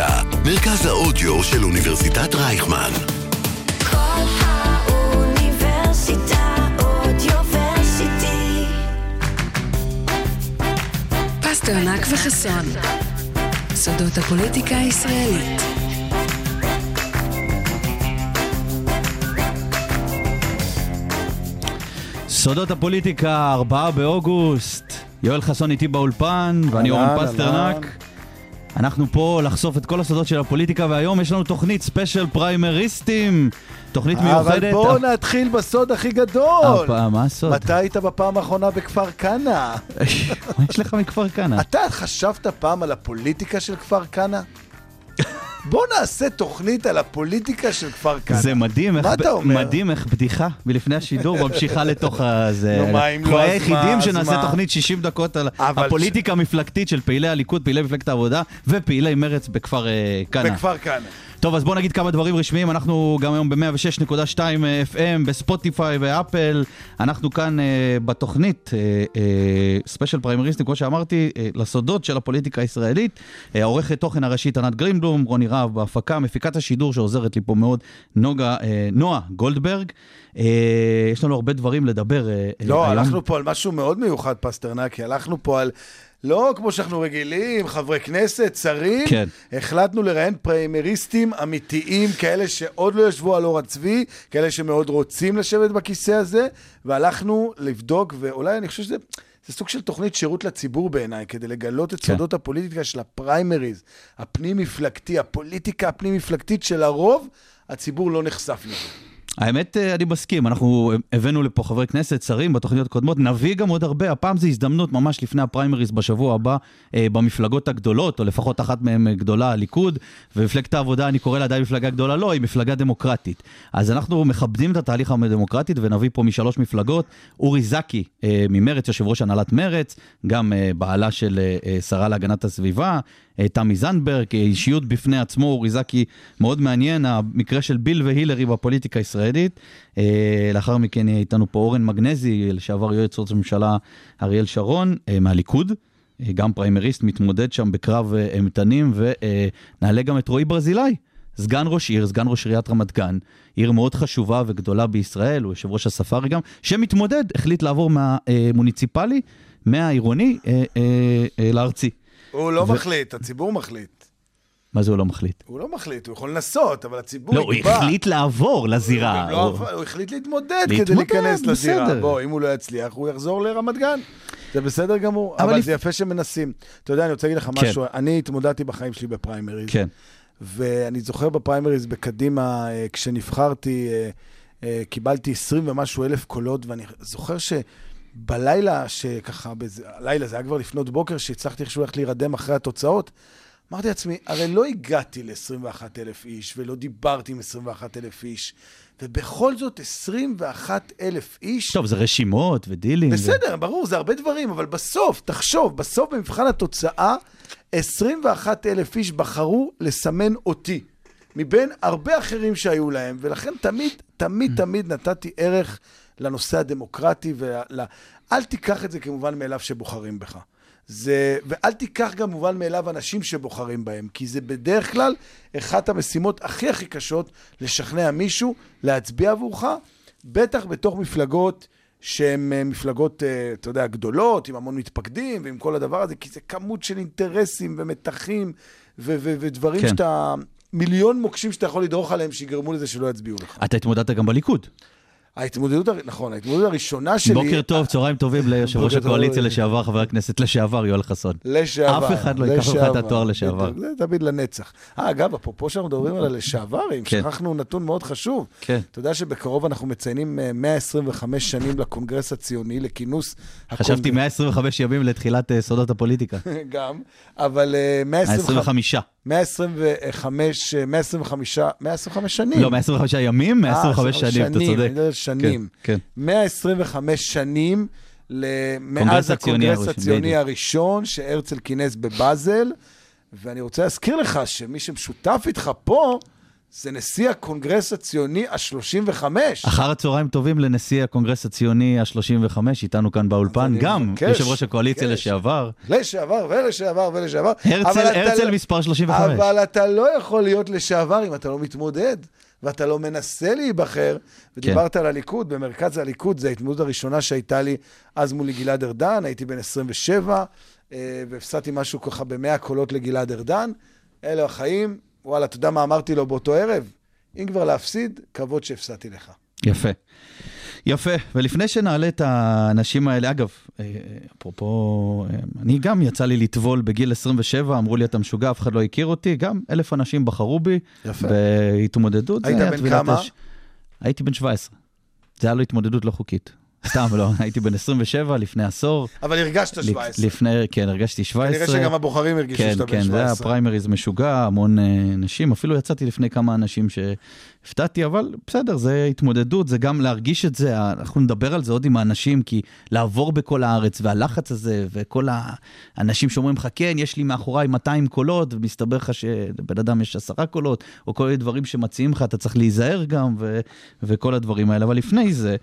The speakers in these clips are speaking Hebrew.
הפוליטיקה, מרכז האודיו של אוניברסיטת רייכמן. כל האוניברסיטה אודיוורסיטי. פסטרנק וחסון. סודות הפוליטיקה הישראלית. סודות הפוליטיקה, 4 באוגוסט. יואל חסון איתי באולפן, ואני אורן פסטרנק. אנחנו פה לחשוף את כל הסודות של הפוליטיקה, והיום יש לנו תוכנית special פריימריסטים. תוכנית מיוחדת. אבל בואו נתחיל בסוד הכי גדול. הפעם, מה הסוד? מתי היית בפעם האחרונה בכפר כנא? מה יש לך מכפר כנא? אתה חשבת פעם על הפוליטיקה של כפר כנא? בוא נעשה תוכנית על הפוליטיקה של כפר כנא. זה מדהים, איך, מה אתה אומר? מדהים איך בדיחה מלפני השידור ממשיכה לתוך הזה. נו, מה, אם לא, אז היחידים מה, שנעשה אז מה? תוכנית 60 דקות על הפוליטיקה המפלגתית של פעילי הליכוד, פעילי מפלגת העבודה ופעילי מרץ בכפר אה, כנא. בכפר כנא. טוב, אז בואו נגיד כמה דברים רשמיים. אנחנו גם היום ב-106.2 FM, בספוטיפיי ואפל. אנחנו כאן אה, בתוכנית, special פריימריסטים, כמו שאמרתי, אה, לסודות של הפוליטיקה הישראלית. אה, העורכת תוכן הראשית ענת גרינבלום, רוני רהב בהפקה, מפיקת השידור שעוזרת לי פה מאוד, נוגה, אה, נועה גולדברג. אה, יש לנו הרבה דברים לדבר אה, לא, היום. הלכנו פה על משהו מאוד מיוחד, פסטרנקי. הלכנו פה על... לא כמו שאנחנו רגילים, חברי כנסת, שרים. כן. החלטנו לראיין פריימריסטים אמיתיים, כאלה שעוד לא ישבו על עור הצבי, כאלה שמאוד רוצים לשבת בכיסא הזה, והלכנו לבדוק, ואולי אני חושב שזה... זה סוג של תוכנית שירות לציבור בעיניי, כדי לגלות את כן. סודות הפוליטיקה של הפריימריז, הפנים-מפלגתי, הפוליטיקה הפנים-מפלגתית שלרוב הציבור לא נחשף לזה. האמת, אה, אני מסכים, אנחנו הבאנו לפה חברי כנסת, שרים בתוכניות קודמות, נביא גם עוד הרבה, הפעם זו הזדמנות ממש לפני הפריימריז בשבוע הבא אה, במפלגות הגדולות, או לפחות אחת מהן אה, גדולה, הליכוד, ומפלגת העבודה, אני קורא לה עדיין מפלגה גדולה, לא, היא מפלגה דמוקרטית. אז אנחנו מכבדים את התהליך הדמוקרטי ונביא פה משלוש מפלגות, אורי זקי אה, ממרץ, יושב ראש הנהלת מרץ, גם אה, בעלה של אה, אה, שרה להגנת הסביבה, אה, תמי זנדברג, אה, אישיות בפני עצמו, אורי זקי מאוד מעניין, המקרה של ביל והילרי בפוליטיקה הישראלית. אה, לאחר מכן יהיה איתנו פה אורן מגנזי, לשעבר יועץ ראש הממשלה אריאל שרון, אה, מהליכוד. אה, גם פריימריסט, מתמודד שם בקרב אה, אימתנים, ונעלה גם את רועי ברזילי, סגן ראש עיר, סגן ראש עיריית רמת גן, עיר מאוד חשובה וגדולה בישראל, הוא יושב ראש הספארי גם, שמתמודד, החליט לעבור מהמוניציפלי, מהעירוני, אה, אה, אה, לארצי. הוא לא ו- מחליט, הציבור מחליט. מה זה הוא לא מחליט? הוא לא מחליט, הוא יכול לנסות, אבל הציבור לא, הוא יקבע. החליט לעבור לזירה. הוא, לא, הוא- הוא החליט להתמודד כדי להתמודד, להיכנס לזירה. בוא, אם הוא לא יצליח, הוא יחזור לרמת גן. זה בסדר גמור, אבל אבל, לפ- זה יפה שמנסים. אתה יודע, אני רוצה להגיד לך כן. משהו. אני התמודדתי בחיים שלי בפריימריז. כן. ואני זוכר בפריימריז בקדימה, אה, כשנבחרתי, אה, אה, קיבלתי 20 ומשהו אלף קולות, ואני זוכר שבלילה, שככה, הלילה, זה היה כבר לפנות בוקר, שהצלחתי איכשהו ללכת להירדם אחרי התוצאות, אמרתי לעצמי, הרי לא הגעתי ל-21 אלף איש, ולא דיברתי עם 21 אלף איש, ובכל זאת 21 אלף איש... טוב, זה רשימות ודילים. ו- בסדר, ברור, זה הרבה דברים, אבל בסוף, תחשוב, בסוף במבחן התוצאה, 21 אלף איש בחרו לסמן אותי, מבין הרבה אחרים שהיו להם, ולכן תמיד, תמיד, תמיד נתתי ערך לנושא הדמוקרטי, ול... אל תיקח את זה כמובן מאליו שבוחרים בך. זה, ואל תיקח גם מובן מאליו אנשים שבוחרים בהם, כי זה בדרך כלל אחת המשימות הכי הכי קשות לשכנע מישהו להצביע עבורך, בטח בתוך מפלגות שהן אה, מפלגות, אה, אתה יודע, גדולות, עם המון מתפקדים ועם כל הדבר הזה, כי זה כמות של אינטרסים ומתחים ו- ו- ודברים כן. שאתה... מיליון מוקשים שאתה יכול לדרוך עליהם שיגרמו לזה שלא יצביעו לך. אתה התמודדת גם בליכוד. ההתמודדות, נכון, ההתמודדות הראשונה שלי... בוקר טוב, צהריים טובים ליושב ראש. הקואליציה לשעבר, חבר הכנסת לשעבר, יואל חסון. לשעבר. אף אחד לא ייקח ממך את התואר לשעבר. זה תמיד לנצח. אה, אגב, אפרופו שאנחנו מדברים על הלשעברים, כן. שכחנו נתון מאוד חשוב. כן. אתה יודע שבקרוב אנחנו מציינים אה, 125 שנים לקונגרס הציוני, לכינוס... חשבתי הקונג- 125 ימים לתחילת אה, סודות הפוליטיקה. גם, אבל אה, 125... 125. 125, אה, 125, 125 שנים. לא, 125 ימים, אה, 125 שנים, אתה צודק. אני שנים. כן, 125 שנים מאז הקונגרס הציוני. הראשון שהרצל כינס בבאזל, ואני רוצה להזכיר לך שמי שמשותף איתך פה, זה נשיא הקונגרס הציוני ה-35. אחר הצהריים טובים לנשיא הקונגרס הציוני ה-35, איתנו כאן באולפן, גם מבקש, יושב ראש הקואליציה מבקש. לשעבר. לשעבר ולשעבר ולשעבר. אבל הרצל, אתה הרצל לא- מספר 35. אבל אתה לא יכול להיות לשעבר אם אתה לא מתמודד, ואתה לא מנסה להיבחר. ודיברת על הליכוד, במרכז הליכוד, זו ההתמודדות הראשונה שהייתה לי אז מול גלעד ארדן, הייתי בן 27, אה, והפסדתי משהו ככה במאה קולות לגלעד ארדן. אלו החיים, וואלה, אתה יודע מה אמרתי לו באותו ערב? אם כבר להפסיד, כבוד שהפסדתי לך. יפה. יפה, ולפני שנעלה את האנשים האלה, אגב, אה, אפרופו, אה, אני גם יצא לי לטבול בגיל 27, אמרו לי אתה משוגע, אף אחד לא הכיר אותי, גם אלף אנשים בחרו בי יפה. בהתמודדות. היית בן כמה? אש. הייתי בן 17. זה היה לו התמודדות לא חוקית. סתם, לא, הייתי בן 27 לפני עשור. אבל הרגשת לפ- 17. לפני, כן, הרגשתי 17. כנראה שגם הבוחרים הרגישו כן, שאתה בן כן, 17. זה היה פריימריז משוגע, המון אה, נשים, אפילו יצאתי לפני כמה אנשים שהפתעתי, אבל בסדר, זה התמודדות, זה גם להרגיש את זה, אנחנו נדבר על זה עוד עם האנשים, כי לעבור בכל הארץ, והלחץ הזה, וכל האנשים שאומרים לך, כן, יש לי מאחוריי 200 קולות, ומסתבר לך שלבן אדם יש עשרה קולות, או כל מיני דברים שמציעים לך, אתה צריך להיזהר גם, ו- וכל הדברים האלה. אבל לפני זה,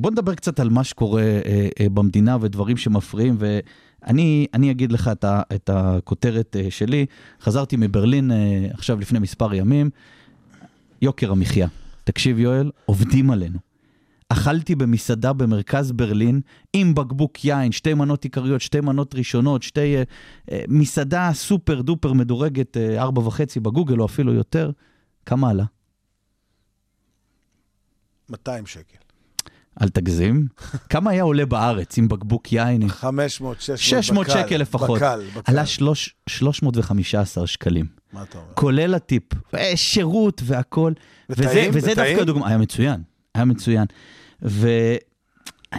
בוא נדבר קצת על מה שקורה אה, אה, במדינה ודברים שמפריעים, ואני אני אגיד לך את, ה, את הכותרת אה, שלי. חזרתי מברלין אה, עכשיו לפני מספר ימים, יוקר המחיה. תקשיב יואל, עובדים עלינו. אכלתי במסעדה במרכז ברלין עם בקבוק יין, שתי מנות עיקריות, שתי מנות ראשונות, שתי... אה, אה, מסעדה סופר דופר מדורגת, אה, ארבע וחצי בגוגל או אפילו יותר. כמה עלה? 200 שקל. אל תגזים. כמה היה עולה בארץ עם בקבוק יין? עם 500, 600, 600 בקל, שקל לפחות. בקל, בקל. עלה שלוש- 315 שקלים, מה אתה אומר? כולל הטיפ, אה, שירות והכל. וזה, וטעים? וזה וטעים? דווקא דוגמה, היה מצוין, היה מצוין. ואני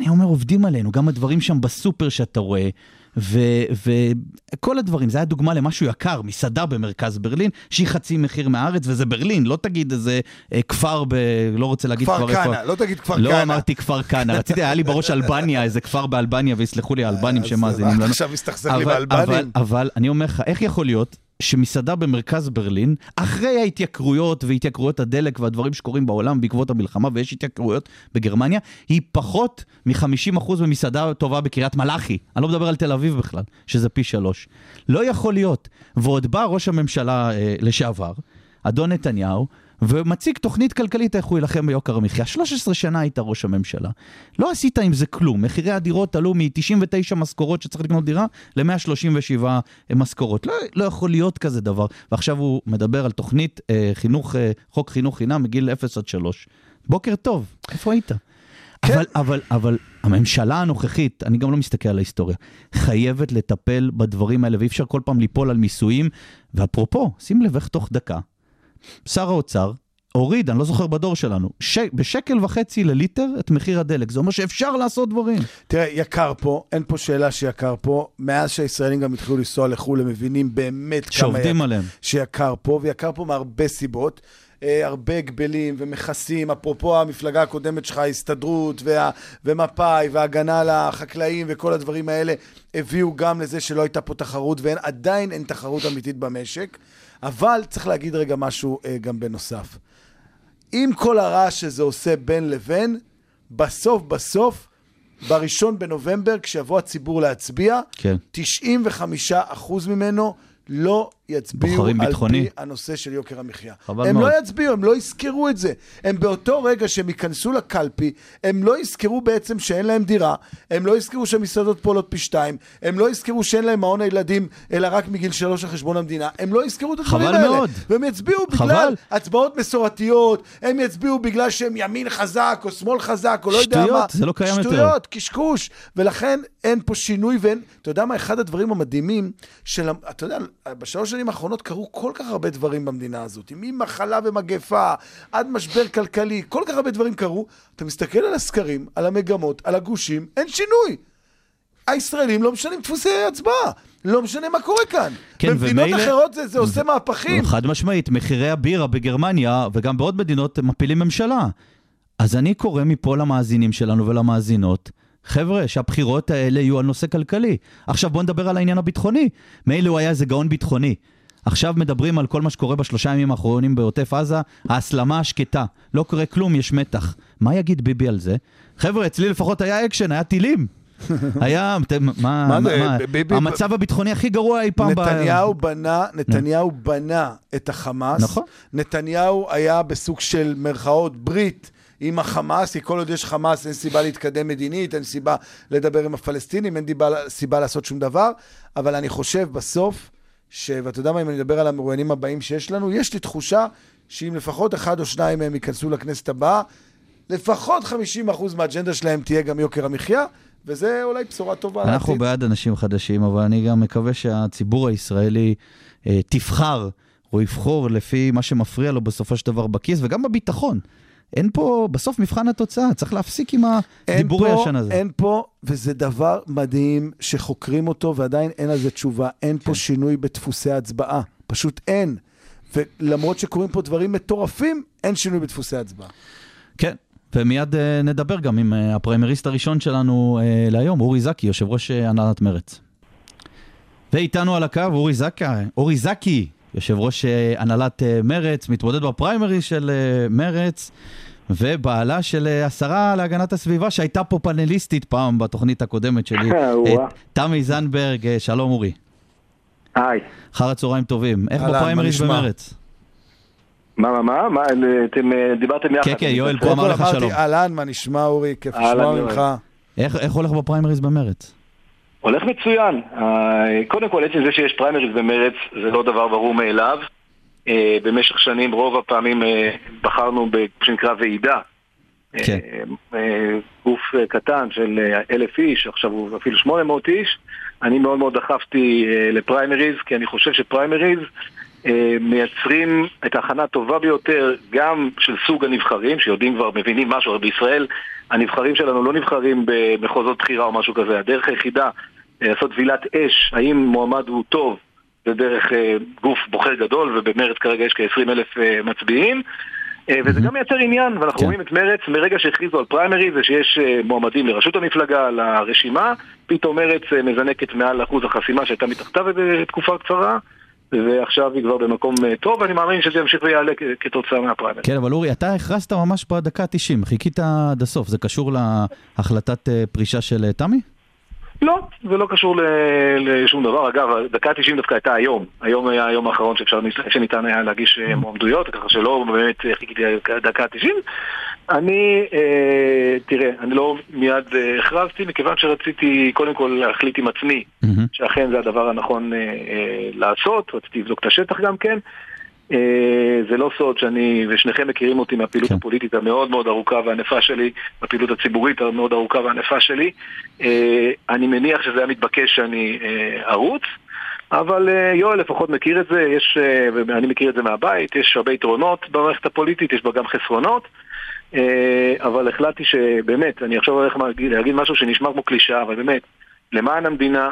אומר, עובדים עלינו, גם הדברים שם בסופר שאתה רואה, וכל הדברים, זה היה דוגמה למשהו יקר, מסעדה במרכז ברלין, שהיא חצי מחיר מהארץ, וזה ברלין, לא תגיד איזה אה, כפר ב... לא רוצה להגיד כפר איפה. כנא, לא תגיד כפר לא כנא. אמרתי כפר כנא, רציתי, היה לי בראש אלבניה, איזה כפר באלבניה, ויסלחו לי האלבנים אז שמאזינים לנו. עכשיו מסתכסך לי באלבנים. אבל, אבל אני אומר לך, איך יכול להיות שמסעדה במרכז ברלין, אחרי ההתייקרויות והתייקרויות הדלק והדברים שקורים בעולם בעקבות המלחמה, ויש התייקרויות בגרמניה, היא פחות מ-50% ממסעדה טובה בקריית מלאכי. אני לא מדבר על תל אביב בכלל, שזה פי שלוש. לא יכול להיות. ועוד בא ראש הממשלה אה, לשעבר, אדון נתניהו, ומציג תוכנית כלכלית איך הוא יילחם ביוקר המחיה. 13 שנה היית ראש הממשלה. לא עשית עם זה כלום. מחירי הדירות עלו מ-99 משכורות שצריך לקנות דירה ל-137 משכורות. לא, לא יכול להיות כזה דבר. ועכשיו הוא מדבר על תוכנית אה, חינוך, אה, חוק חינוך חינם מגיל 0 עד 3. בוקר טוב, איפה היית? אבל, אבל, אבל הממשלה הנוכחית, אני גם לא מסתכל על ההיסטוריה, חייבת לטפל בדברים האלה, ואי אפשר כל פעם ליפול על מיסויים. ואפרופו, שים לב איך תוך דקה, שר האוצר הוריד, אני לא זוכר בדור שלנו, ש... בשקל וחצי לליטר את מחיר הדלק. זה אומר שאפשר לעשות דברים. תראה, יקר פה, אין פה שאלה שיקר פה. מאז שהישראלים גם התחילו לנסוע לחו"ל, הם מבינים באמת כמה שעובדים עליהם. שיקר פה, ויקר פה מהרבה סיבות. אה, הרבה הגבלים ומכסים, אפרופו המפלגה הקודמת שלך, ההסתדרות וה, ומפא"י והגנה על החקלאים וכל הדברים האלה, הביאו גם לזה שלא הייתה פה תחרות, ועדיין אין תחרות אמיתית במשק. אבל צריך להגיד רגע משהו אה, גם בנוסף. עם כל הרעש שזה עושה בין לבין, בסוף בסוף, בראשון בנובמבר, כשיבוא הציבור להצביע, כן. 95% ממנו לא יצביעו על ביטחוני. פי הנושא של יוקר המחיה. חבל הם מאוד. לא יצביעו, הם לא יזכרו את זה. הם באותו רגע שהם ייכנסו לקלפי, הם לא יזכרו בעצם שאין להם דירה, הם לא יזכרו שהמסעדות פועלות פי שתיים, הם לא יזכרו שאין להם מעון הילדים, אלא רק מגיל שלוש על חשבון המדינה. הם לא יזכרו את הדברים חבל האלה. מאוד. והם יצביעו בגלל חבל. הצבעות מסורתיות, הם יצביעו בגלל שהם ימין חזק, או שמאל חזק, או לא יודע מה. שטויות, זה לא קיים יותר. שטויות, קשקוש. ולכן אין פה שינוי ואין... אתה יודע מה, אחד הדברים המדהימים של... אתה יודע, בשלוש שנים האחרונות קרו כל כך הרבה דברים במדינה הזאת. ממחלה ומגפה, עד משבר כלכלי, כל כך הרבה דברים קרו. אתה מסתכל על הסקרים, על המגמות, על הגושים, אין שינוי. הישראלים לא משנים דפוסי הצבעה. לא משנה מה קורה כאן. כן, במדינות ומילא- אחרות זה, זה עושה מהפכים. חד משמעית, מחירי הבירה בגרמניה וגם בעוד מדינות מפילים ממשלה. אז אני קורא מפה למאזינים שלנו ולמאזינות, חבר'ה, שהבחירות האלה יהיו על נושא כלכלי. עכשיו בואו נדבר על העניין הביטחוני. מילא הוא היה איזה גאון ביטחוני. עכשיו מדברים על כל מה שקורה בשלושה ימים האחרונים בעוטף עזה, ההסלמה השקטה. לא קורה כלום, יש מתח. מה יגיד ביבי על זה? חבר'ה, אצלי לפחות היה אקשן, היה טילים. היה, מה, מה מה, ביבי- המצב הביטחוני הכי גרוע אי פעם. ב- נתניהו בנה, נתניהו בנה את החמאס. נכון. נתניהו היה בסוג של מירכאות ברית עם החמאס, כי כל עוד יש חמאס אין סיבה להתקדם מדינית, אין סיבה לדבר עם הפלסטינים, אין דיבה, סיבה לעשות שום דבר, אבל אני חושב בסוף, ש... ואתה יודע מה, אם אני מדבר על המרואיינים הבאים שיש לנו, יש לי תחושה שאם לפחות אחד או שניים מהם ייכנסו לכנסת הבאה, לפחות 50% מהאג'נדה שלהם תהיה גם יוקר המחיה, וזה אולי בשורה טובה אנחנו לעתיד. בעד אנשים חדשים, אבל אני גם מקווה שהציבור הישראלי אה, תבחר, או יבחור לפי מה שמפריע לו בסופו של דבר בכיס, וגם בביטחון. אין פה, בסוף מבחן התוצאה, צריך להפסיק עם הדיבור הישן הזה. אין פה, וזה דבר מדהים שחוקרים אותו ועדיין אין על זה תשובה. אין כן. פה שינוי בדפוסי ההצבעה. פשוט אין. ולמרות שקורים פה דברים מטורפים, אין שינוי בדפוסי ההצבעה. כן, ומיד אה, נדבר גם עם אה, הפריימריסט הראשון שלנו אה, להיום, אורי זקי, יושב ראש הנהלת מרצ. ואיתנו על הקו אורי זקי, אורי זקי, יושב ראש אה, הנהלת אה, מרצ, מתמודד בפריימריס של אה, מרצ, ובעלה של השרה להגנת הסביבה, שהייתה פה פאנליסטית פעם בתוכנית הקודמת שלי, תמי זנדברג, שלום אורי. היי. אחר הצהריים טובים. איך נשמע? במרצ? מה, מה, מה? מה, אתם דיברתם יחד. כן, כן, יואל. פה אמר לך אמרתי, שלום. אהלן, מה נשמע אורי? כיף לשמוע. ממך. איך איך הולך בפריימריס במרצ? הולך מצוין. אה, קודם כל, עצם זה שיש פריימריז במרץ זה לא דבר ברור מאליו. אה, במשך שנים, רוב הפעמים אה, בחרנו במה שנקרא ועידה. כן. גוף קטן של אלף איש, עכשיו הוא אפילו 800 איש. אני מאוד מאוד דחפתי לפריימריז, כי אני חושב שפריימריז מייצרים את ההכנה הטובה ביותר גם של סוג הנבחרים, שיודעים כבר, מבינים משהו, אבל בישראל הנבחרים שלנו לא נבחרים במחוזות בחירה או משהו כזה. הדרך היחידה אה, לעשות טבילת אש, האם מועמד הוא טוב, זה דרך אה, גוף בוחר גדול, ובמרץ כרגע יש כ-20 אלף אה, מצביעים. אה, וזה גם מייצר עניין, ואנחנו כן. רואים את מרץ מרגע שהכריזו על פריימריז ושיש אה, מועמדים לראשות המפלגה, לרשימה, פתאום מרץ אה, מזנקת מעל אחוז החסימה שהייתה מתחתיו בתקופה קצרה, ועכשיו היא כבר במקום אה, טוב, ואני מאמין שזה ימשיך ויעלה כתוצאה מהפריימריז. כן, אבל אורי, אתה הכרזת ממש בדקה ה-90, חיכית עד הסוף. זה קשור להחלטת אה, פרישה של אה, תמי? לא, זה לא קשור לשום דבר. אגב, דקה 90 דווקא הייתה היום. היום היה היום האחרון שאפשר, שניתן היה להגיש אה, מועמדויות, ככה שלא באמת חיכיתי דקה 90. אני, אה, תראה, אני לא מיד אה, הכרזתי, מכיוון שרציתי קודם כל להחליט עם עצמי. שאכן זה הדבר הנכון אה, אה, לעשות, רציתי לבדוק את השטח גם כן. אה, זה לא סוד שאני, ושניכם מכירים אותי מהפעילות כן. הפוליטית המאוד מאוד ארוכה והענפה שלי, מהפעילות הציבורית המאוד ארוכה והענפה שלי. אה, אני מניח שזה היה מתבקש שאני אה, ארוץ. אבל יואל לפחות מכיר את זה, יש, ואני מכיר את זה מהבית, יש הרבה יתרונות במערכת הפוליטית, יש בה גם חסרונות. אבל החלטתי שבאמת, אני עכשיו הולך להגיד, להגיד משהו שנשמע כמו קלישאה, אבל באמת, למען המדינה,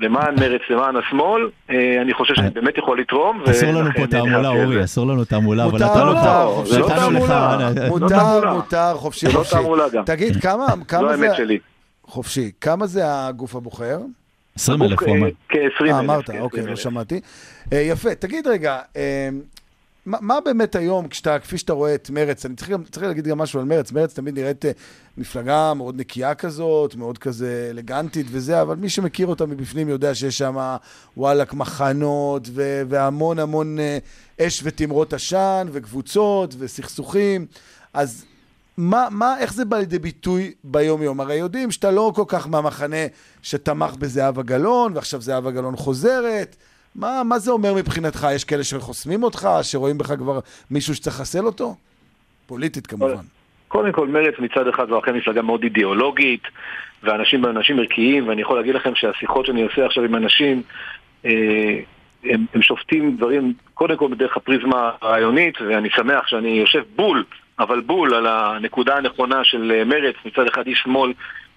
למען מרץ, למען השמאל, אה, אני חושב שאני באמת יכול לתרום. אסור לנו פה תעמולה, אורי. אסור לנו תעמולה, אבל נתנו לא, לך... לא נתנו לך- תעמולה. אה, מותר. מותר, חופשי, לא חופשי. תעמולה גם. תגיד, כמה, זו כמה זה... האמת שלי. חופשי. כמה זה הגוף הבוחר? 20 אלף, הוא אמר. כ-20 אלף. אה, אמרת, כ-20 אוקיי, לא. שמעתי. אה, יפה, תגיד רגע, אה, מה באמת היום, כשאתה, כפי שאתה רואה את מרץ, אני צריך צריך להגיד גם משהו על מרץ, מרץ תמיד נראית אה, מפלגה מאוד נקייה כזאת, מאוד כזה אלגנטית וזה, אבל מי שמכיר אותה מבפנים יודע שיש שם וואלאק מחנות, ו- והמון המון אה, אש ותמרות עשן, וקבוצות, וסכסוכים, אז... מה, מה, איך זה בא לידי ביטוי ביום-יום? הרי יודעים שאתה לא כל כך מהמחנה שתמך בזהבה גלאון, ועכשיו זהבה גלאון חוזרת. מה, מה זה אומר מבחינתך? יש כאלה שחוסמים אותך, שרואים בך כבר מישהו שצריך לחסל אותו? פוליטית כמובן. קודם כל, מרצ מצד אחד זו אכן מפלגה מאוד אידיאולוגית, ואנשים אנשים ערכיים, ואני יכול להגיד לכם שהשיחות שאני עושה עכשיו עם אנשים, אה, הם, הם שופטים דברים, קודם כל בדרך הפריזמה הרעיונית, ואני שמח שאני יושב בול, אבל בול על הנקודה הנכונה של אה, מרצ, מצד אחד איש שמאל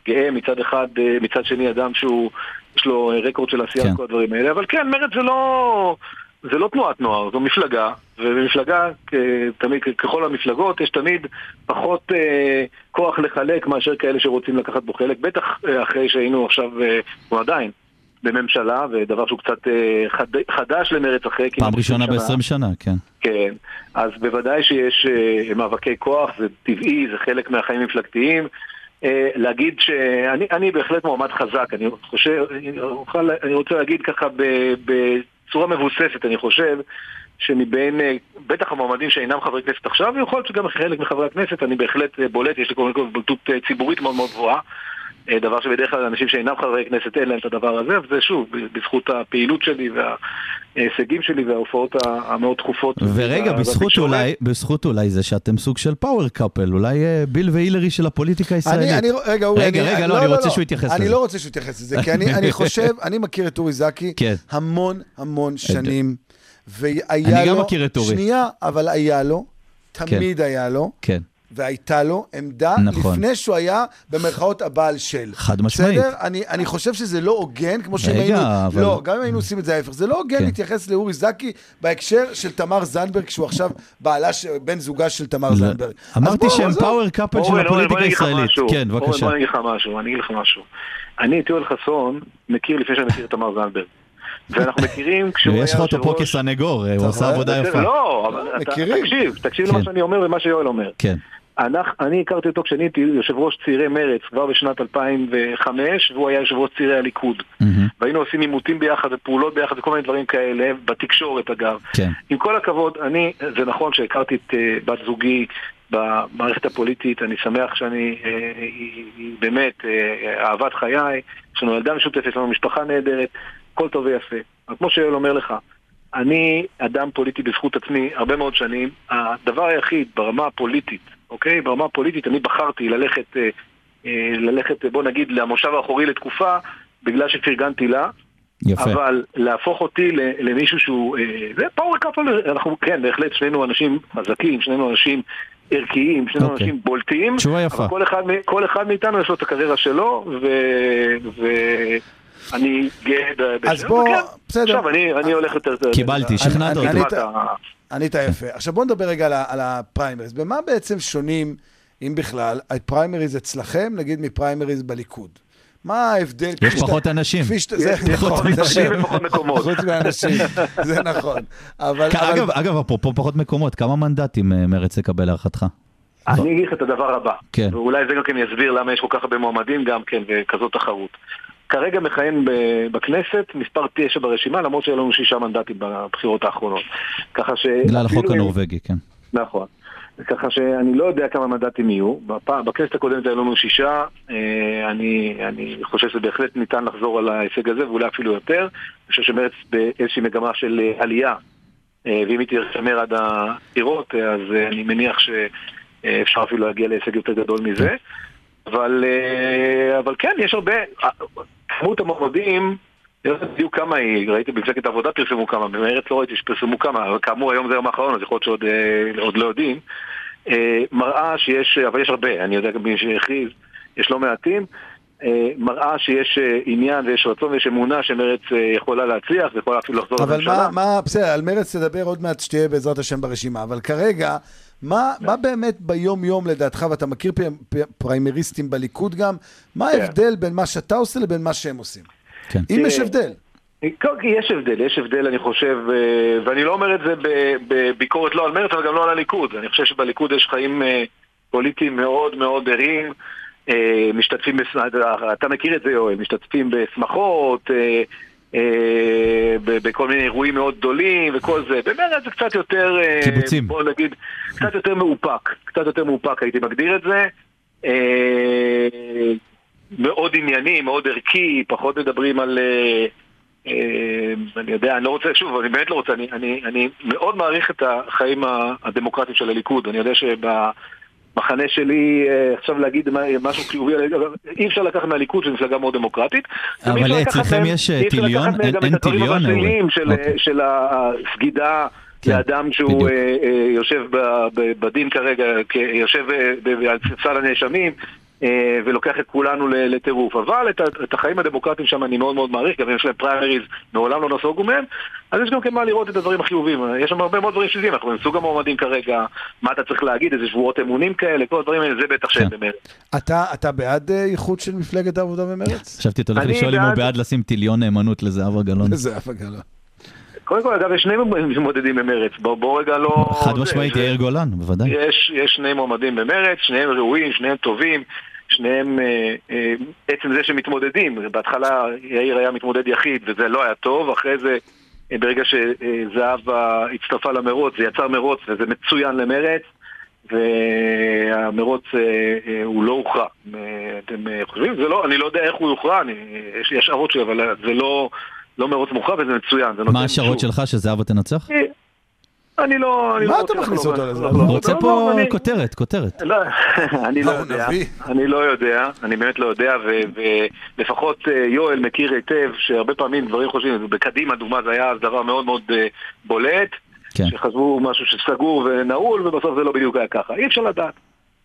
גאה, מצד אחד, אה, מצד שני אדם שהוא, יש לו אה, רקורד של עשייה כן. וכל הדברים האלה, אבל כן, מרצ זה לא... זה לא תנועת נוער, זו מפלגה, ובמפלגה, כ- תמיד, ככל המפלגות, יש תמיד פחות אה, כוח לחלק מאשר כאלה שרוצים לקחת בו חלק, בטח אה, אחרי שהיינו עכשיו, אה, או עדיין, בממשלה, ודבר שהוא קצת אה, חד, חדש למרץ אחרי כמעט פעם 20 ראשונה שנה. ב-20 שנה, כן. כן, אז בוודאי שיש אה, מאבקי כוח, זה טבעי, זה חלק מהחיים המפלגתיים. אה, להגיד שאני אני בהחלט מועמד חזק, אני חושב, אני, רוצה להגיד ככה בצורה מבוססת, אני חושב שמבין, אה, בטח המועמדים שאינם חברי כנסת עכשיו, ויכול להיות שגם חלק מחברי הכנסת, אני בהחלט בולט, יש לי קודם כל בולטות אה, ציבורית מאוד מאוד גבוהה. אה, דבר שבדרך כלל אנשים שאינם חברי כנסת אין להם את הדבר הזה, וזה שוב, בזכות הפעילות שלי וההישגים שלי וההופעות המאוד תכופות. ורגע, בזכות בתקשורת. אולי, בזכות אולי זה שאתם סוג של פאוור קאפל, אולי אה, ביל והילרי של הפוליטיקה הישראלית. אני, אני, רגע, אורי, רגע, אני, רגע, לא, אני רוצה שהוא יתייחס אני לזה. לא רוצה שהוא יתייחס לזה, כי אני, אני חושב, אני מכיר את אורי זקי כן. המון המון שנים, והיה אני לו... גם מכיר את אורי. שנייה, אבל היה לו, תמיד היה לו, כן. והייתה לו עמדה נכון. לפני שהוא היה במרכאות הבעל של. חד משמעית. בסדר? אני, אני חושב שזה לא הוגן, כמו שאם רגע, היינו... אבל- לא, גם אם היינו עושים את זה ההפך. זה לא הוגן כן. להתייחס לאורי זקי בהקשר של תמר זנדברג, שהוא עכשיו בעלה, ש- בן זוגה של תמר זנדברג. אז אמרתי שהם. פאוור קאפל של הפוליטיקה הישראלית. משהו. כן, אורן, בבקשה. בוא אני אגיד לך משהו, אני אגיד לך משהו. אני את יואל חסון מכיר לפני שאני מכיר את תמר זנדברג. ואנחנו מכירים כשהוא היה ויש לך אותו פה כסנגור, הוא עשה רואה? עבודה יפה. לא, אבל אתה- מכירים. תקשיב, תקשיב כן. למה שאני אומר ומה שיואל אומר. כן. אנחנו- אני הכרתי אותו כשאני הייתי יושב ראש צעירי מרצ כבר בשנת 2005, והוא היה יושב ראש צעירי הליכוד. מהמם. והיינו עושים עימותים ביחד ופעולות ביחד וכל מיני דברים כאלה, בתקשורת אגב. כן. עם כל הכבוד, אני, זה נכון שהכרתי את אה, בת זוגי במערכת הפוליטית, אני שמח שאני, אה, היא, היא באמת אה, אהבת חיי, יש לנו ילדה משותפת, יש לנו משפחה נהדרת, הכל טוב ויפה. אבל כמו שיואל אומר לך, אני אדם פוליטי בזכות עצמי הרבה מאוד שנים, הדבר היחיד ברמה הפוליטית, אוקיי? ברמה הפוליטית אני בחרתי ללכת, אה, אה, ללכת, בוא נגיד, למושב האחורי לתקופה, בגלל שפרגנתי לה, יפה. אבל להפוך אותי למישהו שהוא... אה, זה power couple, אנחנו כן, בהחלט, שנינו אנשים חזקים, שנינו אנשים ערכיים, שנינו אוקיי. אנשים בולטים. תשובה יפה. אבל כל אחד, כל אחד מאיתנו יש לו את הקריירה שלו, ואני גאה ב- אז בשם, בוא, וכן. בסדר. עכשיו, אני אני הולך יותר... קיבלתי, שכנעת אני- אותי. ענית יפה. עכשיו בוא נדבר רגע על ה- על הפריימריז. במה בעצם שונים, אם בכלל, הפריימריז אצלכם, נגיד מפריימריז בליכוד? מה ההבדל? שאתה- פחות אנשים. כפי שאתה- זה יש פחות נכון, אנשים ופחות מקומות. חוץ מאנשים, זה נכון. אבל... אבל- אגב, אגב, אפרופו פחות מקומות, כמה מנדטים אה, מרצ יקבל להערכתך? אני אגיד לך את הדבר הבא, כן. ואולי זה גם כן יסביר למה יש כל כך הרבה מועמדים גם כן וכזאת תחרות. כרגע מכהן בכנסת מספר תשע ברשימה, למרות שהיו לנו שישה מנדטים בבחירות האחרונות. ככה ש... בגלל החוק הנורבגי, כן. נכון. ככה שאני לא יודע כמה מנדטים יהיו. בכנסת הקודמת היו לנו שישה, אה, אני, אני חושב שבהחלט ניתן לחזור על ההישג הזה, ואולי אפילו יותר. אני חושב שמרץ באיזושהי מגמה של אה, עלייה, אה, ואם היא תשמר עד הבחירות, אז אני מניח שאפשר אפילו להגיע להישג יותר גדול מזה. אבל, אה, אבל כן, יש הרבה, אה, כמות המועמדים, אני לא יודע בדיוק כמה היא, ראיתי במפלגת העבודה פרסמו כמה, במרץ לא ראיתי שפרסמו כמה, אבל כאמור היום זה היום האחרון, אז יכול להיות שעוד אה, לא יודעים. אה, מראה שיש, אבל יש הרבה, אני יודע גם מי שהכריז, יש לא מעטים. אה, מראה שיש עניין ויש רצון ויש אמונה שמרץ יכולה להצליח ויכולה אפילו לחזור אבל לממשלה. מה, מה, בסדר, על מרץ תדבר עוד מעט שתהיה בעזרת השם ברשימה, אבל כרגע, מה, מה באמת ביום-יום לדעתך, ואתה מכיר פריימריסטים בליכוד גם, מה כן. ההבדל בין מה שאתה עושה לבין מה שהם עושים? כן. אם יש הבדל. כן, כי יש הבדל, יש הבדל אני חושב, אה, ואני לא אומר את זה בביקורת לא על מרצ, אבל גם לא על הליכוד. אני חושב שבליכוד יש חיים אה, פוליטיים מאוד מאוד ערים, אה, משתתפים, אתה מכיר את זה יואל, משתתפים בשמחות, אה, אה, בכל מיני אירועים מאוד גדולים וכל זה. במרצ זה קצת יותר, אה, קיבוצים. בוא נגיד, קצת יותר מאופק, קצת יותר מאופק הייתי מגדיר את זה. אה, מאוד ענייני, מאוד ערכי, פחות מדברים על... אה, אה, אני יודע, אני לא רוצה, שוב, אני באמת לא רוצה, אני, אני, אני מאוד מעריך את החיים הדמוקרטיים של הליכוד. אני יודע שבמחנה שלי, אה, עכשיו להגיד משהו חיובי, אי אפשר לקחת מהליכוד, שזו מפלגה מאוד דמוקרטית. אבל אפשר לקחת אצלכם יש, אה, אי אפשר טיליון? לקחת מהם אין- גם אין את הדברים טיליון? של, אוקיי. של הסגידה כן, לאדם שהוא. אה, אה, יושב בדין כרגע, יושב אה, ב- על ספסל הנאשמים. אה, ולוקח את כולנו לטירוף. אבל את, את החיים הדמוקרטיים שם אני מאוד מאוד מעריך, גם אם יש להם פריימריז, מעולם לא נסוגו מהם, אז יש גם כן מה לראות את הדברים החיובים. יש שם הרבה מאוד דברים שליליים, אנחנו עם סוג המועמדים כרגע, מה אתה צריך להגיד, איזה שבועות אמונים כאלה, כל הדברים האלה, זה בטח שאין כן. באמת. אתה, אתה בעד אה, איחוד של מפלגת העבודה ומרצ? חשבתי, אתה הולך לשאול אם הוא בעד- לשים טיליון נאמנות לזהבה גלאון. זה אף גלון. קודם כל, אגב, יש שני מועמדים במרץ, בוא, בוא רגע לא... חד משמעית יאיר גולן, בוודאי. יש, יש שני מועמדים במרץ, שניהם ראויים, שניהם טובים, שניהם, אה, אה, עצם זה שמתמודדים, בהתחלה יאיר היה מתמודד יחיד וזה לא היה טוב, אחרי זה, אה, ברגע שזהבה הצטרפה למרוץ, זה יצר מרוץ וזה מצוין למרץ, והמרוץ אה, אה, הוא לא הוכרע. אה, אתם אה, חושבים? זה לא, אני לא יודע איך הוא יוכרע, אני, יש לי השערות שלי, אבל זה לא, לא מרוץ מוכרע וזה מצוין. מה השערות. שלך, שזהבה תנצח? אה, אני לא... אני מה לא אתה רוצה מכניס. אותו לזה? לא, הוא לא, רוצה לא, פה לא, כותרת, כותרת. לא, אני לא יודע? אני לא יודע, אני באמת לא יודע, ו- ולפחות אה, יואל מכיר היטב שהרבה פעמים דברים חושבים, בקדימה דוגמה זה היה אז דבר מאוד מאוד אה, בולט, כן. שחשבו משהו שסגור ונעול ובסוף זה לא בדיוק היה ככה, אי אפשר לדעת,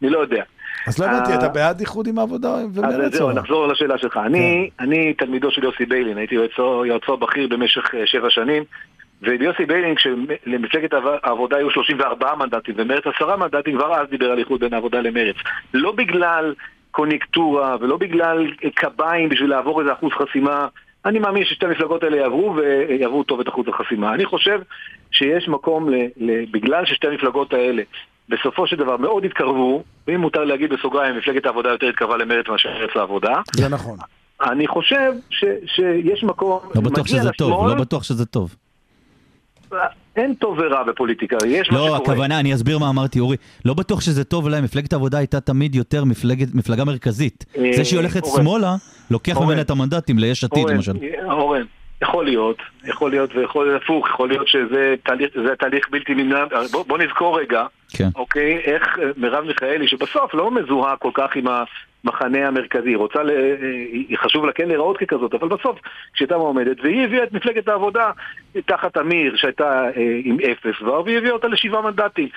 אני לא יודע. אז לא הבנתי, אה, אתה בעד איחוד עם העבודה אז ומרצ? זהו, או- נחזור לשאלה שלך. אני, כן. אני תלמידו של יוסי ביילין, הייתי יועצו, בכיר במשך שבע שנים, ויוסי ביילין, כשלמפלגת העב- העבודה היו 34 מנדטים ומרץ 10 מנדטים, כבר אז דיבר על איחוד בין העבודה למרץ. לא בגלל קוניונקטורה ולא בגלל קביים בשביל לעבור איזה אחוז חסימה. אני מאמין ששתי המפלגות האלה יעברו ויעברו טוב את אחוז החסימה. אני חושב שיש מקום, ל, ל, בגלל ששתי המפלגות האלה בסופו של דבר מאוד התקרבו, ואם מותר להגיד בסוגריים, מפלגת העבודה יותר התקרבה למרץ מאשר מרץ לעבודה, זה נכון. אני חושב ש, שיש מקום, לא בטוח שזה טוב, לא בטוח שזה טוב. אין טוב ורע בפוליטיקה, יש מה לא, שקורה. הכוונה, אני אסביר מה אמרתי, אורי. לא בטוח שזה טוב להם, מפלגת העבודה הייתה תמיד יותר מפלגת- מפלגה מרכזית. אה, זה שהיא הולכת אורן. שמאלה, לוקח אורן. ממנה את המנדטים ליש עתיד, אורן, למשל. אורן, יכול להיות, יכול להיות ויכול להיות הפוך, יכול להיות שזה תהליך, תהליך בלתי נמנע. בוא, בוא נזכור רגע, כן. אוקיי, איך אה, מרב מיכאלי, שבסוף לא מזוהה כל כך עם המחנה המרכזי, רוצה, ל... אה, היא חשוב לה כן להיראות ככזאת, אבל בסוף, כשהייתה מועמדת, והיא הביאה את מפלגת העבודה תחת אמיר, שהייתה אה, עם אפס כבר, והיא הביאה אותה לשבעה מנדטים.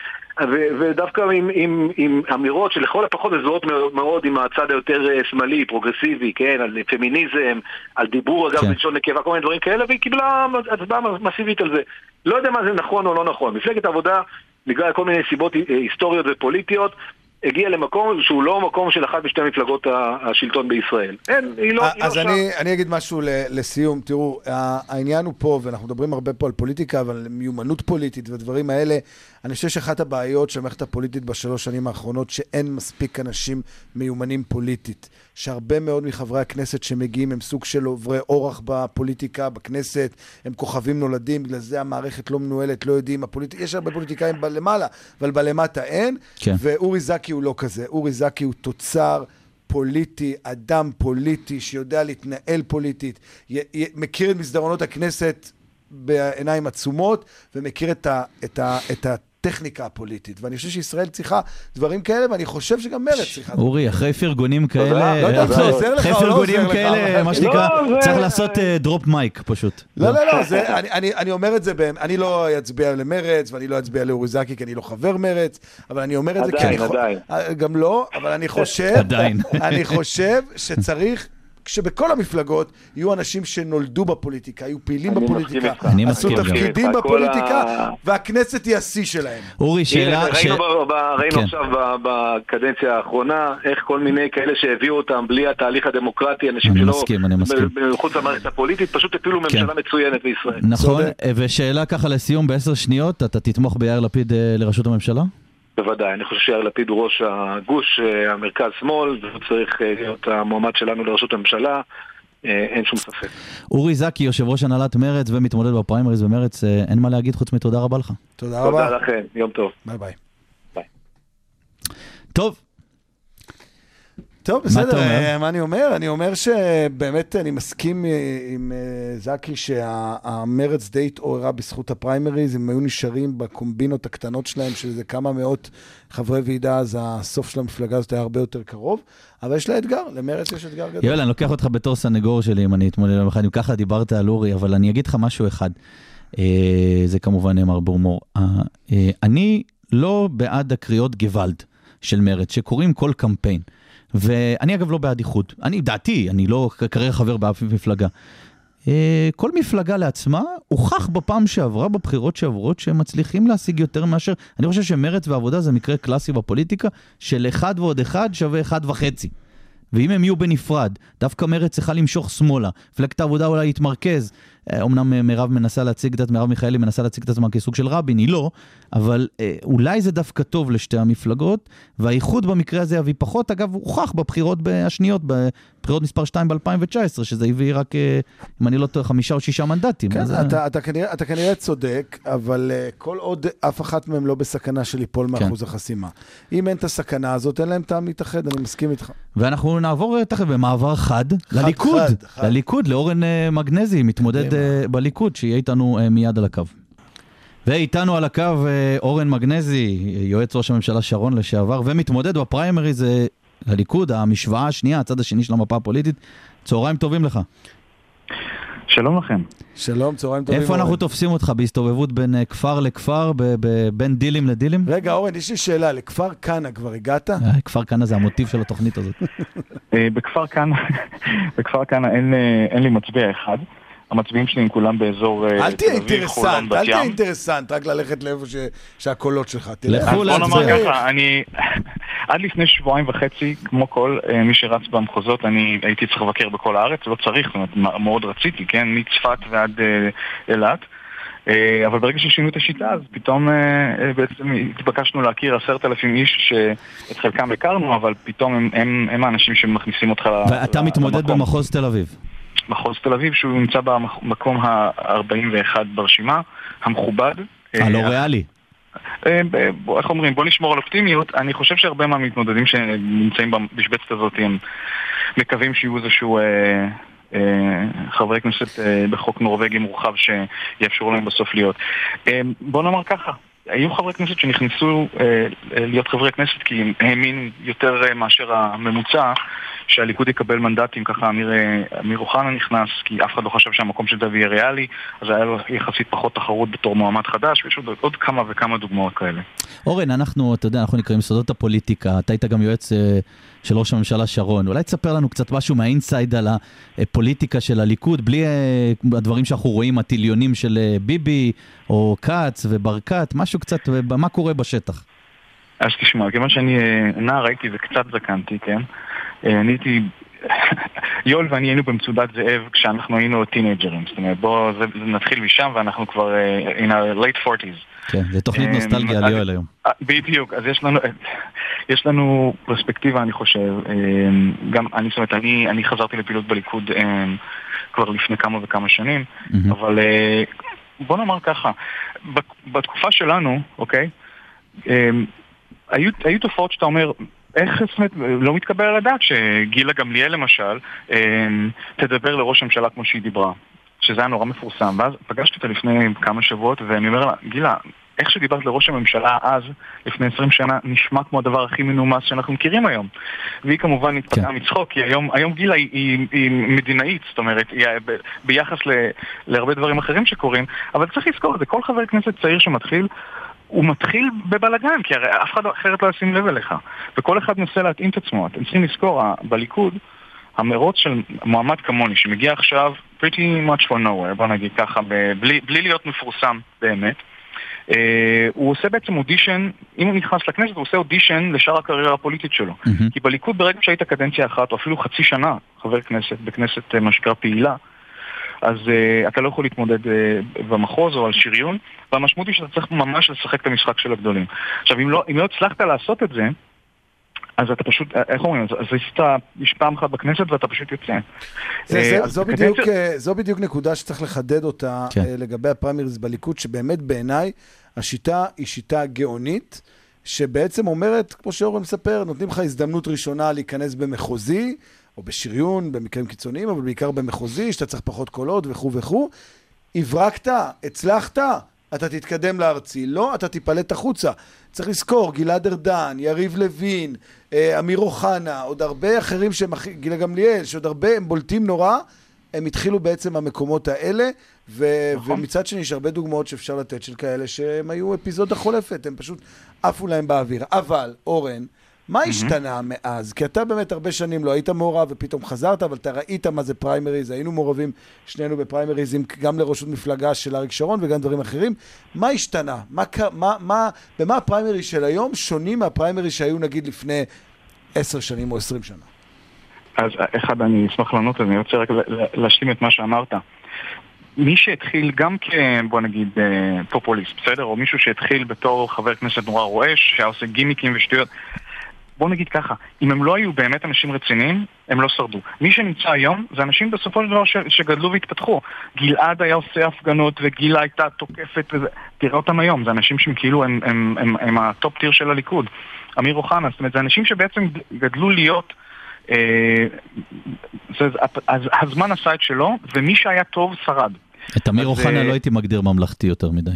ו- ודווקא עם, עם, עם אמירות שלכל הפחות מזוהות מאוד, מאוד עם הצד היותר אה, שמאלי, פרוגרסיבי, כן, על פמיניזם, על דיבור אגב כן. בלשון נקבה, כל מיני דברים כאלה, והיא קיבלה הצבעה מסיבית על זה. לא יודע מה זה נכון או לא נכון. מפלגת העבודה, בגלל כל מיני סיבות אה, היסטוריות ופוליטיות, הגיעה למקום שהוא לא מקום של אחת משתי מפלגות השלטון בישראל. אין, היא לא, היא לא אז שם. אני, אני אגיד משהו לסיום. תראו, העניין הוא פה, ואנחנו מדברים הרבה פה על פוליטיקה, אבל מיומנות פוליטית ודברים האלה. אני חושב שאחת הבעיות של המערכת הפוליטית בשלוש שנים האחרונות, שאין מספיק אנשים מיומנים פוליטית. שהרבה מאוד מחברי הכנסת שמגיעים הם סוג של עוברי אורח בפוליטיקה, בכנסת, הם כוכבים נולדים, בגלל זה המערכת לא מנוהלת, לא יודעים, הפוליט... יש הרבה פוליטיקאים בלמעלה, אבל בלמטה אין. כן. ואורי זקי הוא לא כזה. אורי זקי הוא תוצר פוליטי, אדם פוליטי שיודע להתנהל פוליטית, י- י- מכיר את מסדרונות הכנסת בעיניים עצומות, ומכיר את, ה, את, ה, את הטכניקה הפוליטית. ואני חושב שישראל צריכה דברים כאלה, ואני חושב שגם מרצ צריכה. אורי, אחרי פרגונים כאלה, לא אחרי- לא פרגונים כאלה, מה שנקרא, לא, צריך לעשות דרופ מייק פשוט. לא, לא, לא, זה, אני, אני, אני אומר את זה, אני לא אצביע למרץ, ואני לא אצביע לאורי זקי, כי אני לא חבר מרץ, אבל אני אומר את זה כי עדיין, אני... חו- עדיין. אה, גם לא, אבל אני חושב... עדיין. אני חושב שצריך... כשבכל המפלגות יהיו אנשים שנולדו בפוליטיקה, יהיו פעילים בפוליטיקה, עשו. תפקידים בפוליטיקה, והכנסת היא השיא שלהם. אורי, שאלה... ראינו, ב, ב, ראינו כן. עכשיו ב, בקדנציה האחרונה איך כל מיני כאלה שהביאו אותם בלי התהליך הדמוקרטי, אנשים אני שלא... מסכים, אני מסכים. ב- מחוץ למערכת הפוליטית, פשוט הפילו ממשלה מצוינת בישראל. נכון. ושאלה ככה לסיום בעשר שניות, אתה תתמוך ביאיר לפיד אה, לראשות הממשלה? בוודאי, אני חושב שיאיר לפיד הוא ראש הגוש, אה, המרכז-שמאל, והוא צריך אה, להיות המועמד שלנו לראשות הממשלה, אה, אין שום ספק. אורי זקי, יושב ראש הנהלת מרצ ומתמודד בפריימריז במרצ, אין מה להגיד חוץ מתודה רבה לך. תודה תודה רבה. לכם, יום טוב. ביי ביי. טוב, טוב, בסדר, אומר? אה, מה אני אומר? אני אומר שבאמת אני מסכים אה, עם אה, זקי שהמרץ די התעוררה בזכות הפריימריז, הם היו נשארים בקומבינות הקטנות שלהם, של איזה כמה מאות חברי ועידה, אז הסוף של המפלגה הזאת היה הרבה יותר קרוב, אבל יש לה אתגר, למרץ יש אתגר גדול. יואל, אני לוקח אותך בתור סנגור שלי אם אני אתמודד יום אחד, אם ככה דיברת על אורי, אבל אני אגיד לך משהו אחד. זה כמובן נאמר בהומור. אני לא בעד הקריאות גוואלד של מרצ, שקוראים כל קמפיין. ואני אגב לא בעד איחוד. אני, דעתי, אני לא כרגע חבר באף מפלגה. אה, כל מפלגה לעצמה, הוכח בפעם שעברה, בבחירות שעברות, שהם מצליחים להשיג יותר מאשר... אני חושב שמרצ ועבודה זה מקרה קלאסי בפוליטיקה, של אחד ועוד אחד שווה אחד וחצי. ואם הם יהיו בנפרד, דווקא מרצ צריכה למשוך שמאלה. מפלגת העבודה אולי יתמרכז. אה, אמנם אה, מרב מנסה להציג את מרב מיכאלי מנסה להציג את עצמה כסוג של רבין, היא לא, אבל אה, אולי זה דווקא טוב לשתי המפלגות, והאיחוד במקרה הזה יביא פחות. אגב, הוכח בבחירות השניות, בבחירות מספר 2 ב-2019, שזה הביא רק, אה, אם אני לא טועה, חמישה או שישה מנדטים. כן, אז, אתה, אתה, כנראה, אתה כנראה צודק, אבל כל עוד אף אחת מהן לא בסכנה של ליפול מאחוז החסימה. אם אין את הסכנה הזאת, אין להם טעם להתאחד, אני מסכים איתך. ואנחנו נעבור אה, תכף במעבר חד, חד, לליכוד, חד, חד. לליכוד, לאורן אה, מגנזי, מתמודד אה, בליכוד, שיהיה איתנו אה, מיד על הקו. ואיתנו על הקו אה, אורן מגנזי, יועץ ראש הממשלה שרון לשעבר, ומתמודד בפריימריז אה, לליכוד, המשוואה השנייה, הצד השני של המפה הפוליטית. צהריים טובים לך. שלום לכם. שלום, צהריים טובים. איפה אנחנו אורן. תופסים אותך? בהסתובבות בין אה, כפר לכפר, ב- ב- בין דילים לדילים? רגע, אורן, יש לי שאלה, לכפר כנא כבר הגעת? אה, כפר כנא זה המוטיב של התוכנית הזאת. אה, בכפר כנא, אה, אין לי מצביע אחד. המצביעים שלי הם כולם באזור אה, אל תהיה תל אביב, חולון, אינטרסנט, בת אל תהיה. אינטרסנט, רק ללכת לאיפה ש- שהקולות שלך. תלך. לכו אז בוא נאמר. ככה, אני עד לפני שבועיים וחצי, כמו כל אה, מי שרץ במחוזות, אני הייתי צריך לבקר בכל הארץ, לא צריך, זאת אומרת, מאוד רציתי, כן, מצפת ועד אה, אילת. אבל ברגע ששינו את השיטה, אז פתאום בעצם התבקשנו להכיר עשרת אלפים איש שאת חלקם הכרנו, אבל פתאום הם, הם, הם האנשים שמכניסים אותך ואתה מתמודד. במחוז תל אביב. מחוז תל אביב, שהוא נמצא במקום ה-41 ברשימה, המכובד. הלא אה, ריאלי. אה, ב- בוא- איך אומרים, בוא נשמור על אופטימיות. אני חושב שהרבה מהמתמודדים שנמצאים במשבצת הזאת הם מקווים שיהיו איזשהו... אה, אה, חברי כנסת אה, בחוק נורבגי מורחב שיאפשרו להם בסוף להיות. אה, בוא נאמר ככה, היו חברי כנסת שנכנסו אה, להיות חברי כנסת כי הם האמינו יותר אה, מאשר הממוצע שהליכוד יקבל מנדטים, ככה אמיר, אה, אמיר אוחנה נכנס, כי אף אחד לא חשב שהמקום של דוד יהיה ריאלי, אז היה לו יחסית פחות תחרות בתור מועמד חדש, ויש עוד, עוד כמה וכמה דוגמאות כאלה. אורן, אנחנו, אתה יודע, אנחנו נקראים סודות הפוליטיקה, אתה היית גם יועץ אה, של ראש הממשלה שרון. אולי תספר לנו קצת משהו מהאינסייד על הפוליטיקה של הליכוד, בלי אה, הדברים שאנחנו רואים, הטיליונים של אה, ביבי, או כץ וברקת, משהו קצת, אה, מה קורה בשטח. אז תשמע, כיוון שאני נער הייתי וקצת זקנתי, כן? אני הייתי... יואל ואני היינו במצודת זאב כשאנחנו היינו טינג'רים. זאת אומרת, בואו נתחיל משם ואנחנו כבר אה, in our late 40's. כן, זה תוכנית אה, נוסטלגיה על יואל היום. אה, בדיוק, אז יש לנו, יש לנו פרספקטיבה, אני חושב. גם, אני, זאת אומרת, אני, אני חזרתי לפעילות בליכוד כבר לפני כמה וכמה שנים, מהמם. אבל בוא נאמר ככה, בת- בתקופה שלנו, אוקיי, היו, היו תופעות שאתה אומר, איך זאת אומרת, לא מתקבל על הדעת שגילה גמליאל למשל אה, תדבר לראש הממשלה כמו שהיא דיברה. שזה היה נורא מפורסם, ואז פגשתי אותה לפני כמה שבועות, ואני אומר לה, גילה, איך שדיברת לראש הממשלה אז, לפני 20 שנה, נשמע כמו הדבר הכי מנומס שאנחנו מכירים היום. והיא כמובן התפתחה כן. מצחוק, כי היום, היום גילה היא, היא, היא מדינאית, זאת אומרת, היא, ב, ביחס ל, להרבה דברים אחרים שקורים, אבל צריך לזכור את זה, כל חבר כנסת צעיר שמתחיל, הוא מתחיל בבלגן, כי הרי אף אחד אחרת לא ישים לב אליך. וכל אחד מנסה להתאים את עצמו. אתם צריכים לזכור, בליכוד, המרוץ של מועמד כמוני, שמגיע עכשיו pretty much for nowhere, בוא נגיד ככה, בלי, בלי להיות מפורסם באמת, אה, הוא עושה בעצם אודישן, אם הוא נכנס לכנסת, הוא עושה אודישן לשאר הקריירה הפוליטית שלו. מהמם. כי בליכוד ברגע שהיית קדנציה אחת, או אפילו חצי שנה חבר כנסת, בכנסת אה, מה שנקרא פעילה, אז uh, אתה לא יכול להתמודד uh, במחוז או על שריון, והמשמעות היא שאתה צריך ממש לשחק את המשחק של הגדולים. עכשיו, אם לא, אם לא הצלחת לעשות את זה, אז אתה פשוט, אה, איך אומרים, אז עשית פעם אחת בכנסת ואתה פשוט יוצא. זה, אה, זה, זו, בדיוק, זו בדיוק נקודה שצריך לחדד אותה כן. כן. לגבי הפריימריז בליכוד, שבאמת בעיניי השיטה היא שיטה גאונית, שבעצם אומרת, כמו שאורן מספר, נותנים לך הזדמנות ראשונה להיכנס במחוזי, או בשריון, במקרים קיצוניים, אבל בעיקר במחוזי, שאתה צריך פחות קולות וכו' וכו'. הברקת, הצלחת, אתה תתקדם לארצי. לא, אתה תיפלט החוצה. צריך לזכור, גלעד ארדן, יריב לוין, אה, אמיר אוחנה, עוד הרבה אחרים שהם, הכי- גילה גמליאל, שעוד הרבה הם בולטים נורא, הם התחילו בעצם במקומות האלה, ו- נכון. ומצד שני יש הרבה דוגמאות שאפשר לתת של כאלה שהם היו אפיזודה חולפת, הם פשוט עפו להם באוויר. אבל, אורן, מה השתנה מאז? כי אתה באמת הרבה שנים לא היית מעורב ופתאום חזרת, אבל אתה ראית מה זה פריימריז, היינו מעורבים שנינו בפריימריזים גם לראשות מפלגה של אריק שרון וגם דברים אחרים. מה השתנה? מה, מה, מה, במה הפריימריז של היום שונים מהפריימריז שהיו נגיד לפני עשר שנים או עשרים שנה? אז אחד, אני אשמח לענות, אני רוצה רק להשלים את מה שאמרת. מי שהתחיל גם כ... בוא נגיד אה, פופוליסט, בסדר? או מישהו שהתחיל בתור חבר כנסת נורא רועש, שהיה עושה גימיקים ושטויות. בוא נגיד ככה, אם הם לא היו באמת אנשים רציניים, הם לא שרדו. מי שנמצא היום זה אנשים בסופו של דבר ש- שגדלו והתפתחו. גלעד היה עושה הפגנות וגילה הייתה תוקפת וזה... תראה אותם היום, זה אנשים שהם כאילו הם, הם, הם, הם ה top tier של הליכוד. אמיר אוחנה, זאת אומרת, זה אנשים שבעצם גדלו להיות... אה, זה, אז הזמן עשה את שלו, ומי שהיה טוב שרד. את אמיר אוחנה אה, לא הייתי מגדיר ממלכתי יותר מדי.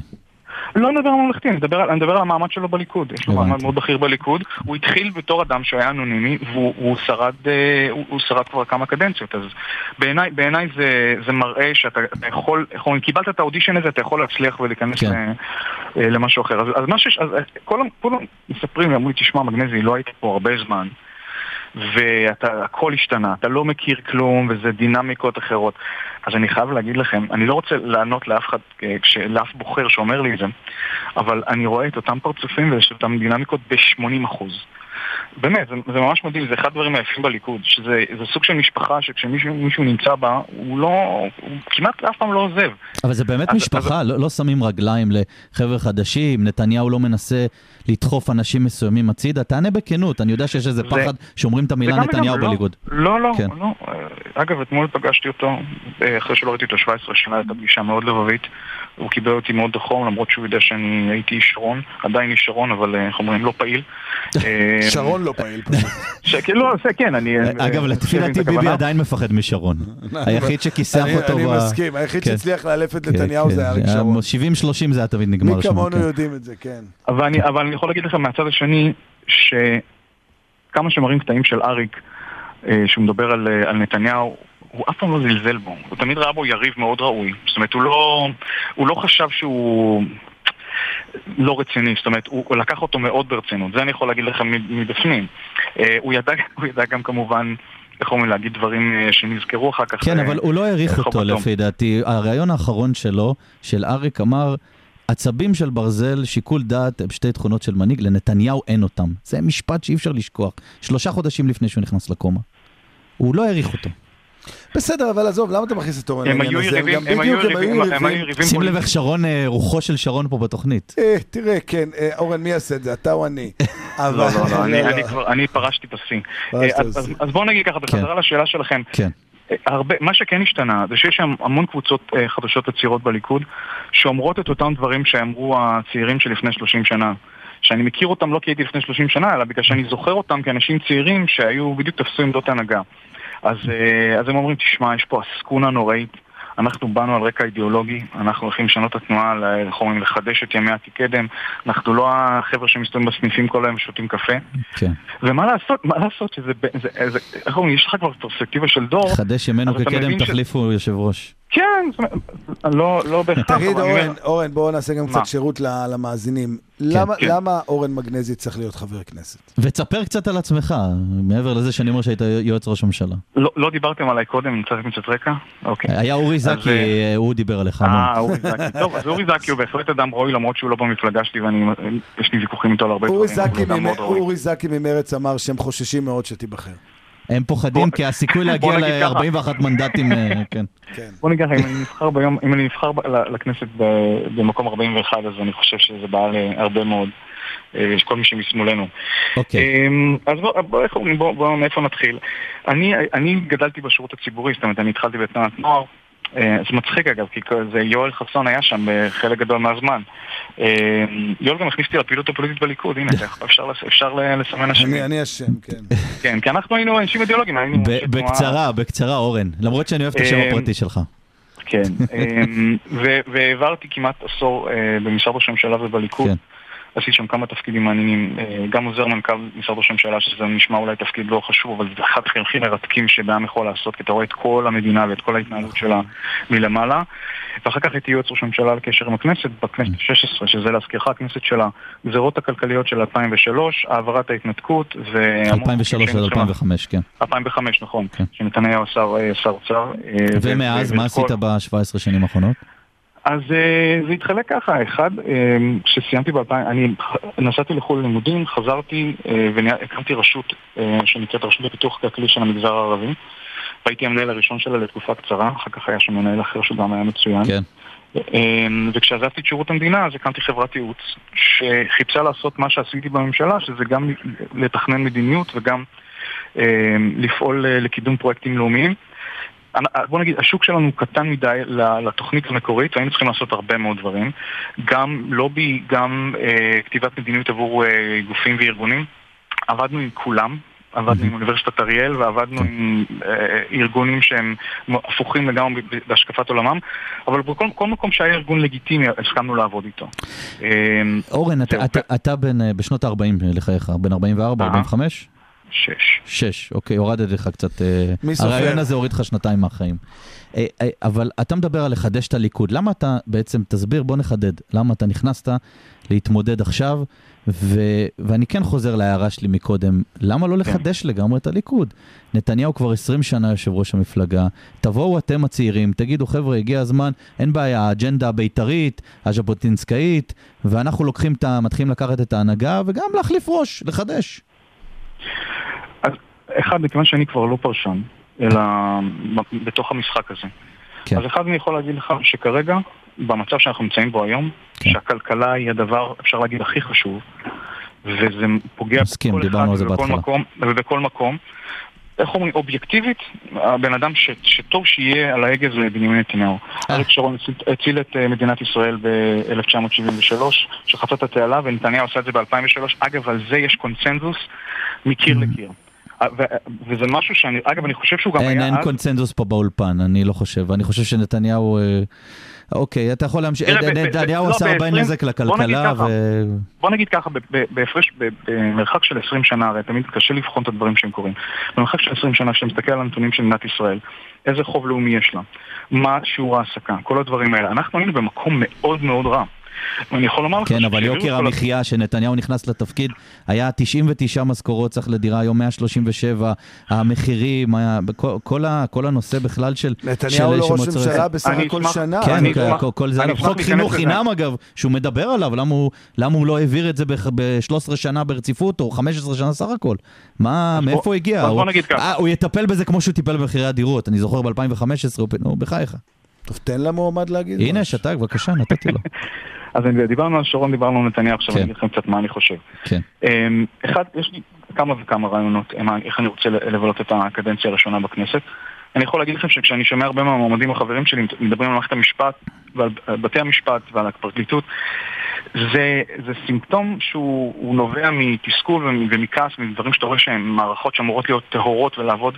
לא מדבר על ממלכתי, אני מדבר, על- אני מדבר על המעמד שלו בליכוד. יש לו. מעמד מאוד בכיר בליכוד. הוא התחיל בתור אדם שהיה אנונימי, והוא הוא שרד, אה, הוא, שרד כבר כמה קדנציות. אז בעיניי בעיני זה, זה מראה שאתה אתה יכול, אומרים, קיבלת את האודישן הזה, אתה יכול להצליח ולהיכנס כן. ל- אה, למשהו אחר. אז, אז מה שיש, אז, אה, כל, כולם מספרים לי, אמרו לי, תשמע, מגנזי, לא היית פה הרבה זמן. והכל השתנה, אתה לא מכיר כלום וזה דינמיקות אחרות. אז אני חייב להגיד לכם, אני לא רוצה לענות לאף אחד, אה, לאף בוחר שאומר לי את זה, אבל אני רואה את אותם פרצופים ואת אותם דינמיקות ב-80%. באמת, זה, זה ממש מדהים, זה אחד הדברים היפים בליכוד, שזה זה סוג של משפחה שכשמישהו מישהו נמצא בה, הוא לא, הוא כמעט אף פעם לא עוזב. אבל זה באמת אז- משפחה, לא, לא שמים רגליים לחבר'ה חדשים, נתניהו לא מנסה לדחוף אנשים מסוימים הצידה, תענה בכנות, אני יודע שיש איזה זה- פחד שאומרים את המילה נתניהו לא, בליכוד. לא, לא, כן. לא. אגב, אתמול פגשתי אותו, אה, אחרי שלא ראיתי אותו 17 שנה, הייתה פגישה מאוד לבבית. הוא קיבל אותי מאוד בחום, למרות שהוא יודע שאני הייתי איש שרון, עדיין איש שרון, אבל אה, איך אומרים, לא פעיל. אה, שרון לא פעיל פשוט. ש- לא, זה כן, אני... אה, אגב, לפי דעתי. ביבי עדיין מפחד משרון. היחיד שכיסח אותו אני. מסכים, היחיד כן. שהצליח לאלף את כן, נתניהו כן, זה אריק שרון. 70-30 זה היה תמיד נגמר מי שם. כמונו כן. יודעים את זה, כן. אבל אני, יכול להגיד לכם מהצד השני, שכמה שמראים קטעים של אריק, שהוא מדבר על, על נתניהו, הוא אף פעם לא זלזל בו. הוא תמיד ראה בו יריב מאוד ראוי. זאת אומרת, הוא לא, הוא לא חשב שהוא... לא רציני, זאת אומרת, הוא, הוא לקח אותו מאוד ברצינות, זה אני יכול להגיד לכם מבפנים. אה, הוא, ידע, הוא ידע גם כמובן, איך אומרים, להגיד דברים אה, שנזכרו אחר כך. כן, אה, אבל הוא לא העריך אותו. לפי דעתי. הריאיון האחרון שלו, של אריק, אמר, עצבים של ברזל, שיקול דעת, הם שתי תכונות של מנהיג, לנתניהו אין אותם. זה משפט שאי אפשר לשכוח. שלושה חודשים לפני שהוא נכנס לקומה. הוא לא העריך אותו. בסדר, אבל עזוב, למה אתה מכניס את אורן הם לעניין היו הזה? הם היו יריבים, הם היו יריבים שים לב. איך שרון, אה, רוחו של שרון פה בתוכנית. אה, תראה, כן, אה, אורן, מי יעשה את זה, אתה או אני? לא, לא, לא, אני- לא, אני לא. כבר, אני פרשתי בשיא. אה, אז- בשיא. אז- בואו נגיד ככה, בחזרה לשאלה שלכם. כן. אה, הרבה, מה שכן השתנה זה שיש שם המון קבוצות אה, חדשות וצעירות בליכוד שאומרות את אותם דברים שאמרו הצעירים שלפני 30 שנה. שאני מכיר אותם לא כי הייתי לפני 30 שנה, אלא בגלל שאני זוכר אותם כאנשים צעירים שהיו בדיוק תפסו עמדות הנהגה. אז, אה, אז הם אומרים, תשמע, יש פה עסקונה נוראית, אנחנו באנו על רקע אידיאולוגי, אנחנו הולכים לשנות את התנועה, איך אומרים, לחדש את ימי התקדם, אנחנו לא החבר'ה שמסתובבים בסניפים כל היום ושותים קפה. כן. ומה לעשות, מה לעשות שזה, זה, זה, איך אומרים, יש לך כבר פרספקטיבה של דור. חדש ימינו כקדם, מבין ש- תחליפו יושב ראש. כן, לא, לא בהכרח. תגיד, אבל אני אורן, אומר- אורן, בואו נעשה גם מה? קצת שירות למאזינים. למה- כן. למה אורן מגנזי צריך להיות חבר כנסת? ותספר קצת על עצמך, מעבר לזה שאני אומר שהיית יועץ ראש הממשלה. לא, לא דיברתם עליי קודם, נמצאתם קצת רקע? אוקיי. היה אורי זקי, אה, הוא דיבר עליך. אה, אורי זקי. טוב, אז אורי זקי הוא בהחלט אדם ראוי, למרות שהוא לא במפלגה שלי ויש לי ויכוחים איתו על הרבה אורי דברים. אורי זקי ממרץ אמר שהם חוששים מאוד שתיבחר. הם פוחדים כי הסיכוי להגיע בוא נגיד ככה. ל-41 מנדטים, אה, כן. כן. בוא נגיד ככה, אם אני נבחר ביום, אם אני נבחר לכנסת ב- במקום 41, אז אני חושב שזה בעל אה, הרבה מאוד. אה, יש כל מי שמשמאלנו. אוקיי. אמ, אז בוא, בוא, איך אומרים, בוא, בוא, מאיפה נתחיל? אני, אני גדלתי בשירות הציבורי, זאת אומרת, אני התחלתי בתנועת נוער. אה, זה מצחיק אגב, כי זה יואל חסון היה שם בחלק גדול מהזמן. אמ, יואל גם הכניס אותי לפעילות הפוליטית בליכוד, הנה, אפשר, לסמן אני אשמים. אני אשם, כן. כן, כי אנחנו היינו אנשים אידיאולוגיים, היינו... בקצרה, בקצרה, אורן. למרות שאני אוהב את השם אה, הפרטי שלך. כן, ו- והעברתי כמעט עשור אה, במשרד ראש הממשלה ובליכוד. עשיתי שם כמה תפקידים מעניינים, אה, גם עוזר מנכ"ל משרד ראש הממשלה, שזה נשמע אולי תפקיד לא חשוב, אבל זה אחד הכי מרתקים שבעם יכול לעשות, כי אתה רואה את כל המדינה ואת כל ההתנהלות שלה מלמעלה. ואחר כך הייתי יועץ ראש הממשלה לקשר עם הכנסת בכנסת ה-16, שזה להזכירך הכנסת של הגזרות הכלכליות של 2003, העברת ההתנתקות ו... 2003 עד 2005, כן. 2005, נכון, כן. שנתניהו שר אה, אוצר. אה, ומאז, מה עשית ב-17 שנים האחרונות? אז אה, זה התחלק ככה, אחד, אה, כשסיימתי ב-2000, אני נסעתי לחו"ל ללימודים, חזרתי אה, והקמתי רשות אה, שנקראת רשות לפיתוח כלכלי של המגזר הערבי. והייתי המנהל הראשון שלה לתקופה קצרה, אחר כך היה שם מנהל אחר שגם היה מצוין. כן. וכשעזבתי את שירות המדינה אז הקמתי חברת ייעוץ שחיפשה לעשות מה שעשיתי בממשלה, שזה גם לתכנן מדיניות וגם לפעול אה, לקידום פרויקטים לאומיים. בוא נגיד, השוק שלנו קטן מדי לתוכנית המקורית, והיינו צריכים לעשות הרבה מאוד דברים. גם לובי, גם אה, כתיבת מדיניות עבור אה, גופים וארגונים. עבדנו עם כולם, עבדנו עם אוניברסיטת אריאל ועבדנו עם אה, ארגונים שהם הפוכים לגמרי בהשקפת עולמם, אבל בכל כל מקום שהיה ארגון לגיטימי הסכמנו לעבוד איתו. אה, אורן, אתה- זהו. אתה- אתה בן, אה, בשנות ה-40 לחייך, בן 44, אה. 45? שש. שש, אוקיי, הורדתי לך קצת... אה, מי סופר? הרעיון הזה הוריד לך שנתיים מהחיים. אה, אה, אבל אתה מדבר על לחדש את הליכוד. למה אתה בעצם, תסביר, בוא נחדד. למה אתה נכנסת להתמודד עכשיו, ו, ואני כן חוזר להערה שלי מקודם, למה לא לחדש לגמרי את הליכוד? נתניהו כבר 20 שנה יושב ראש המפלגה, תבואו אתם הצעירים, תגידו חבר'ה, הגיע הזמן, אין בעיה, האג'נדה הבית"רית, הז'בוטינסקאית, ואנחנו לוקחים את ה... מתחילים לקחת את ההנהגה, וגם להחליף ראש, לחדש. אז אחד, מכיוון שאני כבר לא פרשן, אלא בתוך המשחק הזה. כן. אז אחד אני יכול להגיד לך שכרגע, במצב שאנחנו נמצאים בו היום, כן. שהכלכלה היא הדבר, אפשר להגיד, הכי חשוב, וזה פוגע מסכים, בכל אחד ובכל. מקום, ובכל מקום. איך אומרים, אובייקטיבית, הבן אדם ש, שטוב שיהיה על ההגה זה בנימין נתניהו. אה. אריק שרון הציל, את אה, מדינת ישראל ב-1973, שחצה את התעלה, ונתניהו עשה את זה ב-2003. אגב, על זה יש קונצנזוס מקיר Mm. לקיר. אה, וזה משהו שאני, אגב, אני חושב שהוא גם אין, היה אין אז... קונצנזוס פה באולפן, אני לא חושב. אני חושב שנתניהו... אוקיי, אתה יכול להמשיך. נתניהו לא, עשה הרבה נזק לכלכלה. ו... בוא נגיד ככה, בהפרש, במרחק של 20 שנה, הרי תמיד קשה לבחון את הדברים שהם קורים. במרחק של 20 שנה, כשאתה מסתכל על הנתונים של מדינת ישראל, איזה חוב לאומי יש לה, מה שיעור ההעסקה, כל הדברים האלה. אנחנו היינו במקום מאוד מאוד רע. ואני יכול לומר לך כן, אבל יוקר המחיה, שנתניהו נכנס לתפקיד, היה 99 משכורות צריך לדירה, היום 137, המחירים, היה- כל- כל ה- כל הנושא בכלל של... נתניהו לא ראש ממשלה בסך אני הכל שנה. כן, אני כל- אשמח- כל- כל זה, חוק חינוך. חינם אגב, שהוא מדבר עליו, למה הוא- למה הוא לא העביר את זה ב-13 שנה ברציפות, או 15 שנה סך הכל? מה, מאיפה הוא הגיע? בוא הוא- נגיד ככה. אה, הוא יטפל בזה כמו שהוא טיפל במחירי הדירות, אני זוכר ב-2015, נו, בחייך. טוב, תן למועמד להגיד. הנה. שתק, בבקשה, נתתי לו. אז אני- דיברנו על שרון, דיברנו על נתניהו, עכשיו כן. אני אגיד לכם קצת מה אני חושב. כן. אמ, אחד, יש לי כמה וכמה רעיונות איך אני רוצה לבלות את הקדנציה הראשונה בכנסת. אני יכול להגיד לכם שכשאני שומע הרבה מהמועמדים החברים שלי מדברים על מערכת המשפט ועל על בתי המשפט ועל הפרקליטות, זה, זה סימפטום שהוא הוא נובע מתסכול ומ- ומכעס, מדברים שאתה רואה שהן מערכות שאמורות להיות טהורות ולעבוד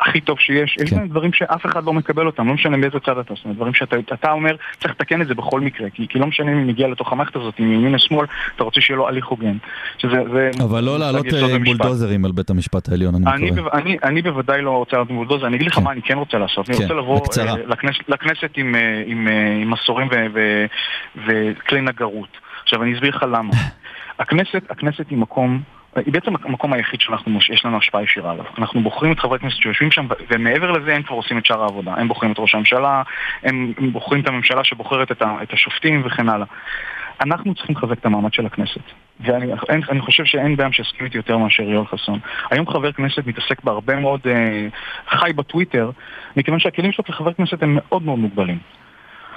הכי טוב שיש. יש כן. גם דברים שאף אחד לא מקבל אותם, לא משנה באיזה צד אתה, זאת אומרת, דברים שאתה אתה אומר, צריך לתקן את זה בכל מקרה, כי, כי לא משנה אם מגיע לתוך המערכת הזאת, אם ימין או שמאל, אתה רוצה שיהיה לו הליך הוגן. שזה, זה אבל לא לעלות אה. בולדוזרים על בית המשפט העליון, אני אני, מקווה. בו- אני, אני בוודאי לא רוצה לעלות בולדוזר, אני אגיד לך כן. מה אני כן רוצה לעשות. אני כן, רוצה לבוא בקצרה. אה, לכנס, לכנסת עם, אה, עם, אה, עם מסורים וכלי נגרות. עכשיו אני אסביר לך למה. הכנסת, הכנסת היא מקום... היא בעצם המקום היחיד שאנחנו, יש לנו השפעה ישירה עליו. אנחנו בוחרים את חברי הכנסת שיושבים שם, ומעבר לזה הם כבר עושים את שאר העבודה. הם בוחרים את ראש הממשלה, הם בוחרים את הממשלה שבוחרת את, השופטים וכן הלאה. אנחנו צריכים לחזק את המעמד של הכנסת. ואני חושב שאין בעיה שיסכים איתי יותר מאשר יואל חסון. היום חבר כנסת מתעסק בהרבה מאוד, אה, חי בטוויטר, מכיוון שהכלים שלו כחבר כנסת הם מאוד מאוד מוגבלים.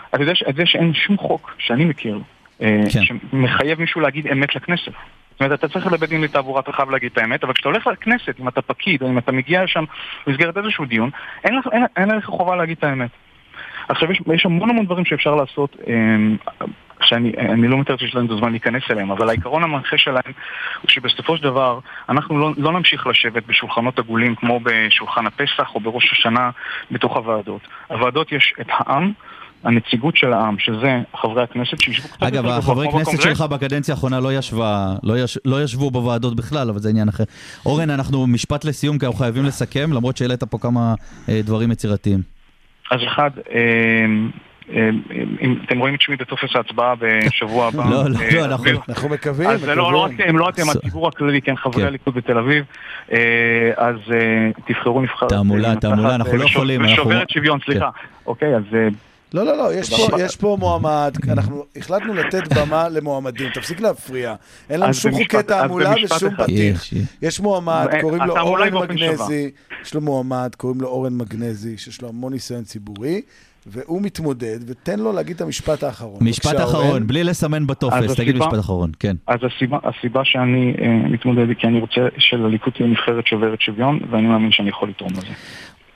אתה יודע, זה שאין שום חוק שאני מכיר, אה, כן. שמחייב מישהו להגיד אמת לכנסת. זאת אומרת, אתה צריך לבית דין לתעבורה, אתה חייב להגיד את האמת, אבל כשאתה הולך לכנסת, אם אתה פקיד, או אם אתה מגיע לשם במסגרת איזשהו דיון, אין לך, אין, אין לך חובה להגיד את האמת. עכשיו, יש, יש המון המון דברים שאפשר לעשות, אמ, שאני אני לא מתאר שיש לנו את הזמן להיכנס אליהם, אבל העיקרון המנחה שלהם הוא שבסופו של דבר אנחנו לא, לא נמשיך לשבת בשולחנות עגולים כמו בשולחן הפסח או בראש השנה בתוך הוועדות. הוועדות יש את העם הנציגות של העם, שזה חברי הכנסת שישבו קצת אגב, יותר החברי גבוה, כמו כנסת בקונגרס. שלך בקדנציה האחרונה לא ישבה, לא, יש, לא ישבו בוועדות בכלל, אבל זה עניין אחר. אורן, אנחנו משפט לסיום, כי אנחנו חייבים לסכם, למרות שהעלית פה כמה אה, דברים יצירתיים. אז אחד, אה, אה, אם אתם רואים את שמי בטופס ההצבעה בשבוע הבא. לא, לא, אה, לא, אנחנו- מקווים, אז זה לא לא. הם, לא אתם, הציבור הכללי, כן, חברי כן. הליכוד בתל אביב. אה, אז אה, תבחרו נבחרת. תעמולה, אה, תעמולה, אנחנו לא אה, יכולים, ושוברת שוויון, סליחה. אוקיי, אז אה, לא, לא, לא, יש פה. יש פה מועמד, אנחנו החלטנו לתת במה למועמדים, תפסיק להפריע. אין לנו שום במשפט- חוקי תעמולה ושום אחד. פתיח. יש, יש. יש מועמד, אה, קוראים לו אורן מגנזי, יש לו מועמד, קוראים לו אורן מגנזי, שיש לו המון ניסיון ציבורי, והוא מתמודד, ותן לו להגיד את המשפט האחרון. משפט אחרון. בלי לסמן בטופס, תגיד הסיבה- משפט אחרון, כן. אז הסיבה, הסיבה שאני אה, מתמודד היא כי אני רוצה שלליכוד תהיה נבחרת שוברת שוויון, ואני מאמין שאני יכול לתרום לזה.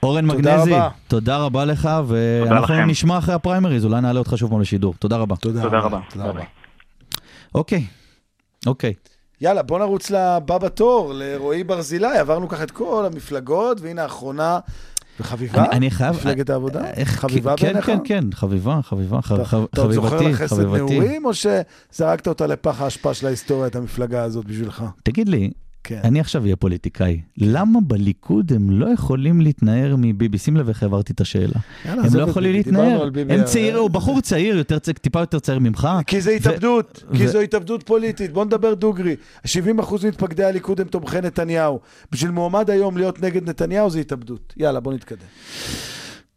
אורן מגנזי, רבה. תודה רבה לך, ואנחנו. נשמע אחרי הפריימריז, אולי נעלה אותך שוב פעם לשידור. תודה רבה. תודה תודה רבה. תודה. אוקיי, אוקיי. יאללה, בוא נרוץ לבא בתור, לרועי ברזילי. עברנו ככה את כל המפלגות, והנה האחרונה, וחביבה? אני- אני חייב... מפלגת העבודה? איך- חביבה כן, בעיניך? כן, כן, חביבה, חביבה, ח- אתה ח- אתה עוד זוכר חביבתי, לה חסד חביבתי. נעורים, או שזרקת אותה לפח האשפה של ההיסטוריה, את המפלגה הזאת בשבילך? תגיד לי, כן. אני עכשיו אהיה פוליטיקאי, למה בליכוד הם לא יכולים להתנער מביבי? שים לב איך העברתי את יאללה, השאלה. הם עזוב לא יכולים ביבי, להתנער. ביבי, הם צעיר, הוא בחור צעיר, יותר טיפה יותר צעיר ממך. כי זה ו- התאבדות, כי ו- זו התאבדות פוליטית. בוא נדבר דוגרי. 70% מתפקדי הליכוד הם תומכי נתניהו. בשביל מועמד היום להיות נגד נתניהו זה התאבדות. יאללה, בוא נתקדם.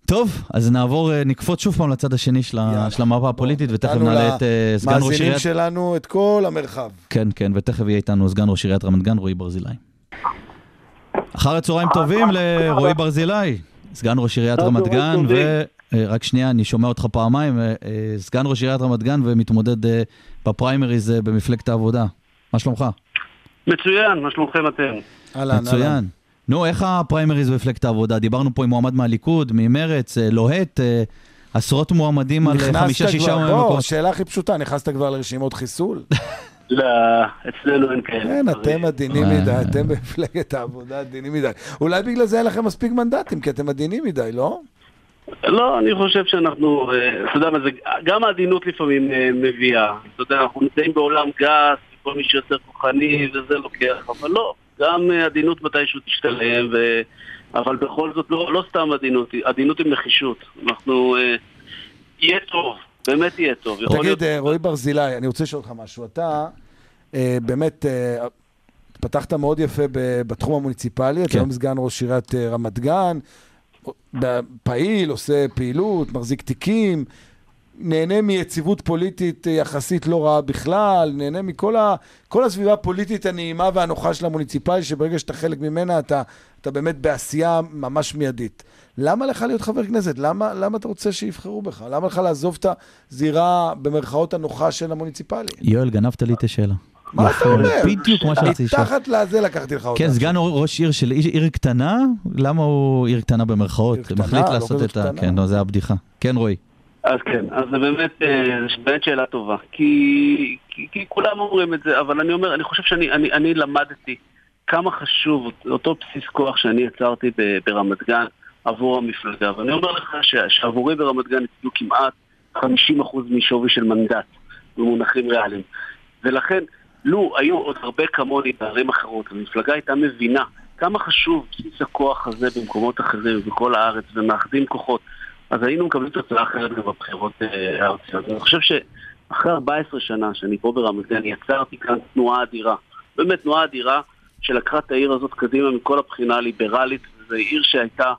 טוב, אז נעבור, אה, נקפוץ שוב פעם לצד השני של. של המפה הפוליטית, ותכף נעלה את אה, סגן ראש מאזינים עיריית... שלנו את כל המרחב. כן, כן, ותכף יהיה איתנו סגן ראש עיריית רמת גן, רועי ברזילי. אחר הצהריים טובים לרועי ברזילי, סגן ראש עיריית רמת גן, ורק שנייה, אני שומע אותך פעמיים, אה, אה, סגן ראש עיריית רמת גן ומתמודד אה, בפריימריז אה, במפלגת העבודה. מה שלומך? מצוין, מה שלומכם אתם? אהלן, אהלן. מצוין. נו, איך הפריימריז במפלגת העבודה? דיברנו פה עם מועמד מהליכוד, ממרץ, אה, לוהט, אה, עשרות מועמדים על אה, נכנסת חמישה-שישה כבר, בוא, מקומות. שאלה הכי פשוטה, נכנסת כבר לרשימות חיסול? לא, אצלנו אין כאלה. כן, אתם עדינים. מדי, אתם במפלגת העבודה עדינים מדי. אולי בגלל זה אין לכם מספיק מנדטים, כי אתם עדינים מדי, לא? לא, אני חושב שאנחנו, אתה יודע מה זה, גם העדינות לפעמים אה, מביאה. אתה יודע, אנחנו נמצאים בעולם גס, כל מי שיותר כוחני וזה לוקח, אבל לא, גם אה, עדינות מתישהו תשתלם, ו... אבל בכל זאת לא, לא סתם עדינות, עדינות עם נחישות. אנחנו, אה, יהיה טוב, באמת יהיה טוב. יכול להיות- תגיד, אה, רועי ברזילי, אני רוצה לשאול אותך משהו. אתה אה, באמת אה, פתחת מאוד יפה ב- בתחום המוניציפלי, אתה כן. היום סגן ראש עיריית אה, רמת גן, פעיל, עושה פעילות, מחזיק תיקים, נהנה מיציבות פוליטית אה, יחסית לא רעה בכלל, נהנה מכל ה, כל הסביבה הפוליטית הנעימה והנוחה של המוניציפלי, שברגע שאתה חלק ממנה אתה, אתה באמת בעשייה ממש מיידית. למה לך להיות חבר כנסת? למה, למה אתה רוצה שיבחרו בך? למה לך לעזוב את הזירה במרכאות הנוחה של המוניציפלי? יואל, גנבת לי את השאלה. מה אתה יפה, אומר? בדיוק מה שרציתי לשאול. מתחת לזה לקחתי לך אותה. כן, סגן ראש עיר של עיר קטנה, למה הוא עיר קטנה במרכאות? עיר קטנה, מחליט לא לעשות את ה... כן, לא, זה הבדיחה. כן, רועי. אז כן, אז זה באמת, אה, באמת שאלה טובה. כי, כי, כי כולם אומרים את זה, אבל אני אומר, אני חושב שאני אני, אני למדתי כמה חשוב אותו בסיס כוח שאני יצרתי ברמת גן עבור המפלגה. ואני אומר לך ש, שעבורי ברמת גן הצביעו כמעט 50% משווי של מנדט במונחים ריאליים. ולכן, לו היו עוד הרבה כמוני בערים אחרות, המפלגה הייתה מבינה כמה חשוב בסיס הכוח הזה במקומות אחרים ובכל הארץ, ומאחדים כוחות. אז היינו מקבלים תוצאה אחרת גם בבחירות אה, הארציות. אני חושב שאחרי 14 שנה שאני פה ברמת גן, יצרתי כאן תנועה אדירה. באמת תנועה אדירה שלקחה את העיר הזאת קדימה מכל הבחינה הליברלית, וזו עיר שהייתה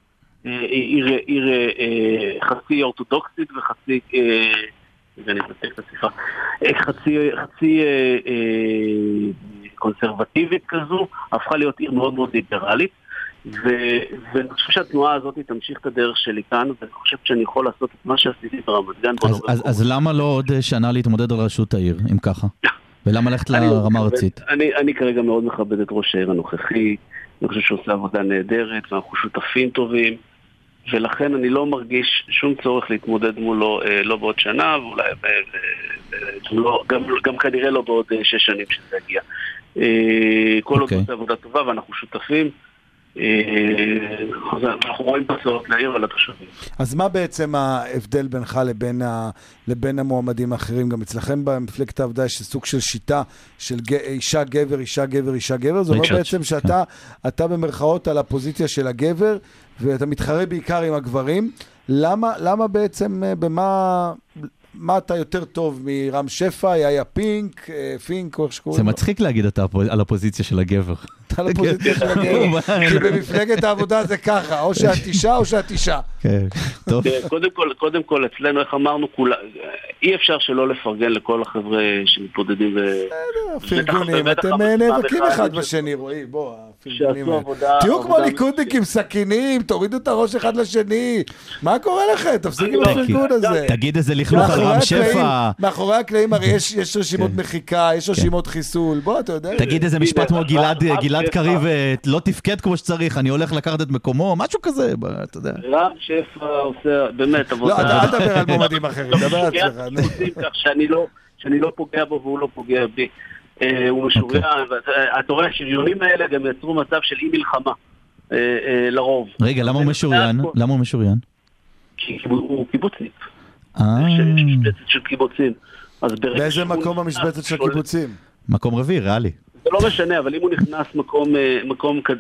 אה, עיר, אה, חצי אורתודוקסית וחצי... ואני מנתק את השיחה. חצי, חצי אה, אה, קונסרבטיבית כזו, הפכה להיות עיר מאוד מאוד ליברלית. ואני חושב שהתנועה הזאת תמשיך את הדרך שלי כאן, ואני חושב שאני יכול לעשות את מה שעשיתי ברמת גן. אז- אז- אז למה לא עוד שנה להתמודד על ראשות העיר, אם ככה? ולמה ללכת מאוד לרמה הארצית? אני, אני כרגע מאוד מכבד את ראש העיר הנוכחי, אני חושב שהוא עושה עבודה נהדרת, ואנחנו שותפים טובים, ולכן אני לא מרגיש שום צורך להתמודד מולו אה, לא בעוד שנה, ואולי ב, ב, לא, גם, גם כנראה לא בעוד אה, שש שנים שזה יגיע. אה, כל עוד אוקיי. הוא עושה עבודה טובה ואנחנו שותפים, אה, אנחנו רואים תוצאות לעיר ולתושבים. אז מה בעצם ההבדל בינך לבין, ה... לבין המועמדים האחרים? גם אצלכם במפלגת העבודה יש סוג של שיטה של ג... אישה גבר, אישה גבר, אישה גבר. זה אומר בעצם שאתה אתה במרכאות על הפוזיציה של הגבר, ואתה מתחרה בעיקר עם הגברים. למה, למה בעצם, אה, במה... מה אתה יותר טוב מרם שפע, יאיה פינק, אה, פינק, או איך זה שקוראים לו? מצחיק להגיד אתה על הפוזיציה של הגבר. אתה על הפוזיציה של הגבר. כי במפלגת העבודה זה ככה, או שאת אישה או שאת אישה. כן, טוב. קודם כל, קודם כל, אצלנו, איך אמרנו, אי אפשר שלא לפרגן לכל החבר'ה שמתמודדים ו... פרגונים, אתם נאבקים אחד בשני, רועי, בוא, הפרגונים. תהיו כמו ליכודניקים, סכינים, תורידו את הראש אחד לשני. מה קורה לכם? תפסיקו עם לא, הפרגון הזה. תגיד איזה לכלוך על רם שפע. מאחורי הקלעים הרי יש- יש רשימות כן. מחיקה, יש רשימות חיסול, בוא, אתה יודע. תגיד איזה משפט כמו גלעד גלעד. קריב אה, לא תפקד כמו שצריך, אני הולך לקחת את מקומו, משהו כזה, אתה יודע. רם שפע עושה באמת עבודה... לא, אתה- אל תדבר על מועמדים אחרים, דבר על עצמך. שאני לא- שאני לא פוגע בו והוא לא פוגע בי. אה, הוא משוריין, ואתה רואה, השריונים האלה גם יצרו מצב של אי מלחמה, אה, אה, לרוב. רגע, למה הוא משוריין? למה הוא משוריין? כי הוא קיבוצניק. אה, יש משבצת של קיבוצים. באיזה מקום המשבצת של הקיבוצים? מקום רביעי, ריאלי. זה לא משנה, אבל אם הוא נכנס מקום, אה, מקום, אה,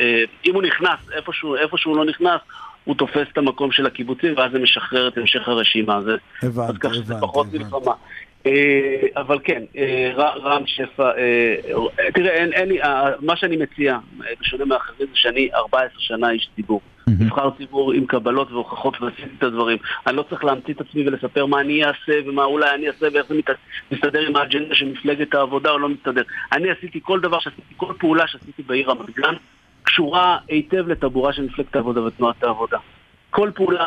אה, אם הוא נכנס איפשהו, איפשהו לא נכנס, הוא תופס את המקום של הקיבוצים, ואז זה משחרר את המשך הרשימה. זה, אז הבנתי, כך שזה הבנתי, פחות הבנתי. מלחמה. אה, אבל כן, אה, רם שפע, אה, תראה, אין, אין לי, מה שאני מציע, בשונה מאחרים, זה שאני 14 שנה איש ציבור. נבחר ציבור עם קבלות והוכחות ועשיתי את הדברים. אני לא צריך להמציא את עצמי ולספר מה אני אעשה ומה אולי אני אעשה ואיך זה מת- מסתדר עם האג'נדה של מפלגת העבודה או לא מסתדר. אני עשיתי כל דבר שעשיתי, כל פעולה שעשיתי בעיר רמת גן, קשורה היטב לטבורה של מפלגת העבודה ותנועת העבודה. כל פעולה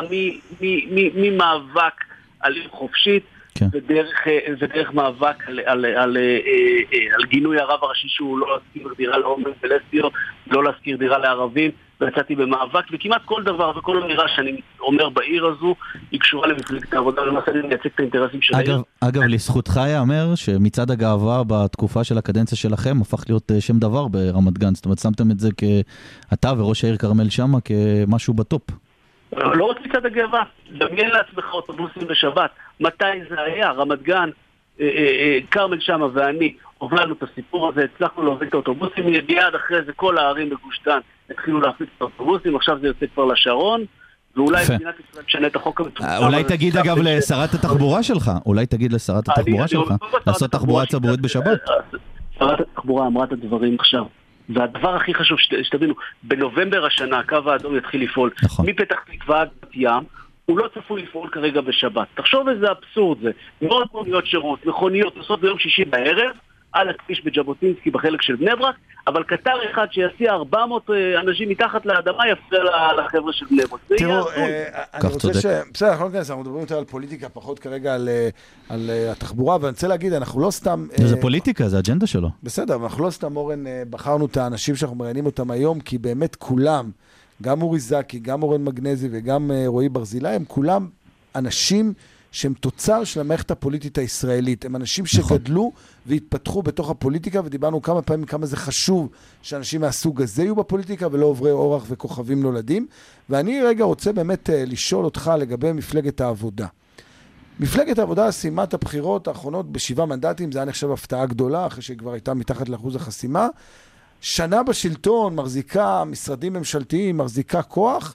ממאבק על עיר חופשית כן. ודרך, אה, ודרך מאבק על, על, על, אה, אה, על גינוי הרב הראשי שהוא לא להשכיר דירה להומואים ולסביות, לא להשכיר דירה לערבים, ויצאתי במאבק, וכמעט כל דבר וכל אמירה שאני אומר בעיר הזו, היא קשורה למפלגת העבודה, ולמעשה אני מייצג את האינטרסים של העיר. אגב, אגב, לזכותך ייאמר שמצעד הגאווה בתקופה של הקדנציה שלכם הפך להיות אה, שם דבר ברמת גן. זאת אומרת, שמתם את זה כאתה וראש העיר כרמל שאמה כמשהו בטופ. לא רק מצד הגאווה, דמיין לעצמך אוטובוסים בשבת. מתי זה היה? רמת גן, אה, אה, אה, כרמל שאמה ואני הובלנו את הסיפור הזה, הצלחנו להוביל את האוטובוסים, מיד אחרי זה כל הערים בגוש דן התחילו להפיץ את האוטובוסים, עכשיו זה יוצא כבר לשרון, ואולי. מדינת ישראל תשנה את החוק המטומטם. אה, אולי. תגיד אגב לשרת התחבורה שלך, אולי תגיד לשרת התחבורה שלך, לעשות תחבורה ציבורית בשבת. שרת התחבורה אמרה את הדברים עכשיו. והדבר הכי חשוב שת- שתבינו, בנובמבר השנה הקו האדום יתחיל לפעול. נכון. מפתח תקווה עד בת ים, הוא לא צפוי לפעול כרגע בשבת. תחשוב איזה אבסורד זה. מאות מוניות שירות, מכוניות נוסעות ביום שישי בערב, על הכביש בז'בוטינסקי בחלק של בני ברק, אבל קטר אחד שיסיע 400 אה, אנשים מתחת לאדמה יפריע לחבר'ה של בני ברק. תראו. אה, אני רוצה. ש... בסדר, אנחנו לא ניכנס, אנחנו מדברים יותר על פוליטיקה, פחות כרגע על, אה, על התחבורה, ואני רוצה להגיד, אנחנו לא סתם... זה פוליטיקה, זה אג'נדה שלו. בסדר, אבל אנחנו לא סתם, אורן, בחרנו את האנשים שאנחנו מראיינים אותם היום, כי באמת כולם, גם אורי זקי, גם אורן מגנזי וגם רועי ברזילי, הם כולם אנשים שהם תוצר של המערכת הפוליטית הישראלית. הם אנשים נכון. שגדלו והתפתחו בתוך הפוליטיקה, ודיברנו כמה פעמים כמה זה חשוב שאנשים מהסוג הזה יהיו בפוליטיקה ולא עוברי אורח וכוכבים נולדים. ואני רגע רוצה באמת אה, לשאול אותך לגבי מפלגת העבודה. מפלגת העבודה סיימה את הבחירות האחרונות בשבעה מנדטים, זה היה נחשב הפתעה גדולה, אחרי שהיא כבר הייתה מתחת לאחוז החסימה. שנה בשלטון, מחזיקה משרדים ממשלתיים, מחזיקה כוח,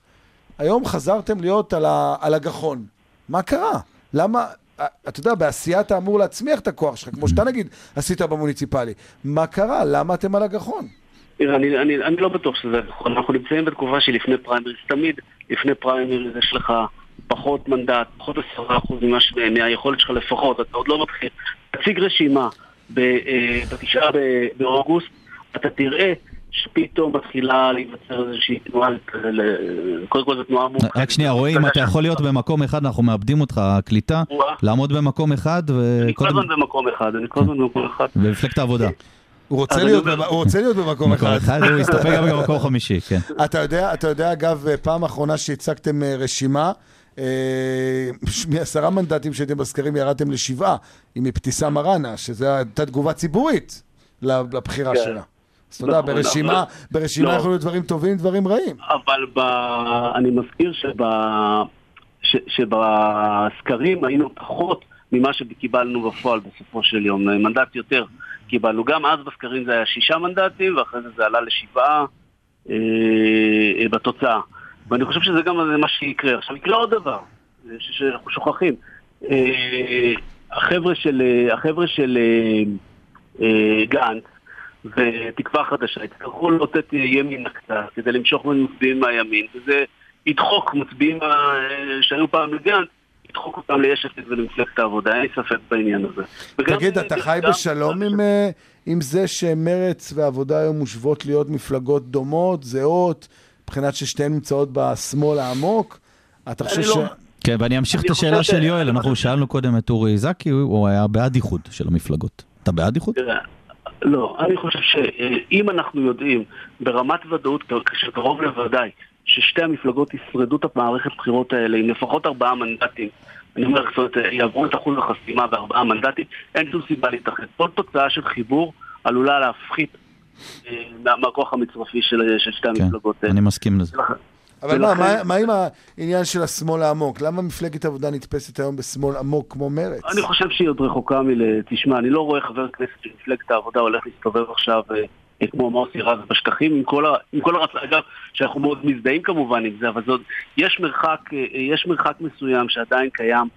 היום חזרתם להיות על, ה, על הגחון. מה קרה? למה, אה, אתה יודע, בעשייה אתה אמור להצמיח את הכוח שלך, כמו שאתה נגיד עשית במוניציפלי. מה קרה? למה אתם על הגחון? תראה, אני, אני, אני לא בטוח שזה נכון. אנחנו נמצאים בתקופה שלפני פריימריז. תמיד לפני פריימריז יש לך פחות מנדט, פחות עשרה אחוז ממה ש- מהיכולת שלך לפחות. אתה עוד לא מתחיל. תציג רשימה אה, בתשעה באוגוסט, אתה תראה שפתאום מתחילה להיווצר איזושהי תנועה, קודם כל זו תנועה מורכבת. רק שנייה, רועי, אם אתה יכול להיות במקום אחד, אנחנו מאבדים אותך, הקליטה. לעמוד במקום אחד, אני כל הזמן במקום אחד, אני כל הזמן במקום אחד. במפלגת העבודה. הוא רוצה, להיות, אומר- הוא רוצה להיות במקום מקום אחד. אחד, הוא יסתפק גם במקום חמישי, כן. אתה יודע, אתה יודע, אגב, פעם אחרונה שהצגתם אה, רשימה, אה, מעשרה מנדטים שהייתם בסקרים ירדתם לשבעה, עם אבתיסאם מראענה, שזו הייתה תגובה ציבורית לבחירה כן. שלה. אז אתה יודע, ברשימה, אבל- ברשימה לא. יכולים להיות דברים טובים, דברים רעים. אבל. אני מזכיר. שבסקרים היינו פחות ממה שקיבלנו בפועל בסופו של יום, מנדט יותר קיבלנו. גם אז בסקרים זה היה שישה מנדטים, ואחרי זה זה עלה לשבעה אה, אה, בתוצאה. ואני חושב שזה גם מה שיקרה. עכשיו יקרה עוד דבר, אה, שאנחנו שוכחים. החבר'ה של, החבר'ה של גנץ ותקווה חדשה יצטרכו לאותת ימינה קצת כדי למשוך מצביעים מהימין, וזה ידחוק מצביעים אה, שהיו פעם לגנץ, ידחוק אותם ליש עתיד ולמפלגת העבודה, אין לי ספק בעניין הזה. תגיד, אתה חי גם- בשלום עם, אה, עם זה שמרץ ועבודה היום מושוות להיות מפלגות דומות, זהות, מבחינת ששתיהן נמצאות בשמאל העמוק? אתה חושב אני ש... לא- כן, ואני אמשיך את השאלה של יואל, אנחנו שאלנו קודם את אורי זקי, הוא היה בעד איחוד של המפלגות. אתה בעד איחוד? תראה, לא, אני חושב שאם אנחנו יודעים ברמת ודאות של קרוב לוודאי ששתי המפלגות ישרדו את המערכת בחירות האלה עם לפחות ארבעה מנדטים, אני אומר, זאת אומרת, יעברו את אחוז החסימה בארבעה מנדטים, אין שום סיבה להתאחד. כל תוצאה של חיבור עלולה להפחית אה, מה- מהכוח המצרפי של שתי כן, המפלגות האלה. אני מסכים לזה. אבל מה, ולכן- מה, מה עם העניין של השמאל העמוק? למה מפלגת העבודה נתפסת היום בשמאל עמוק כמו מרץ? אני חושב שהיא עוד רחוקה מל... תשמע, אני לא רואה חבר כנסת של מפלגת העבודה הולך להסתובב עכשיו אה, כמו מוסי רז בשטחים, עם כל, ה... עם כל הרצון, אגב, שאנחנו מאוד מזדהים כמובן עם זה, אבל זאת, יש מרחק, אה, יש מרחק מסוים שעדיין קיים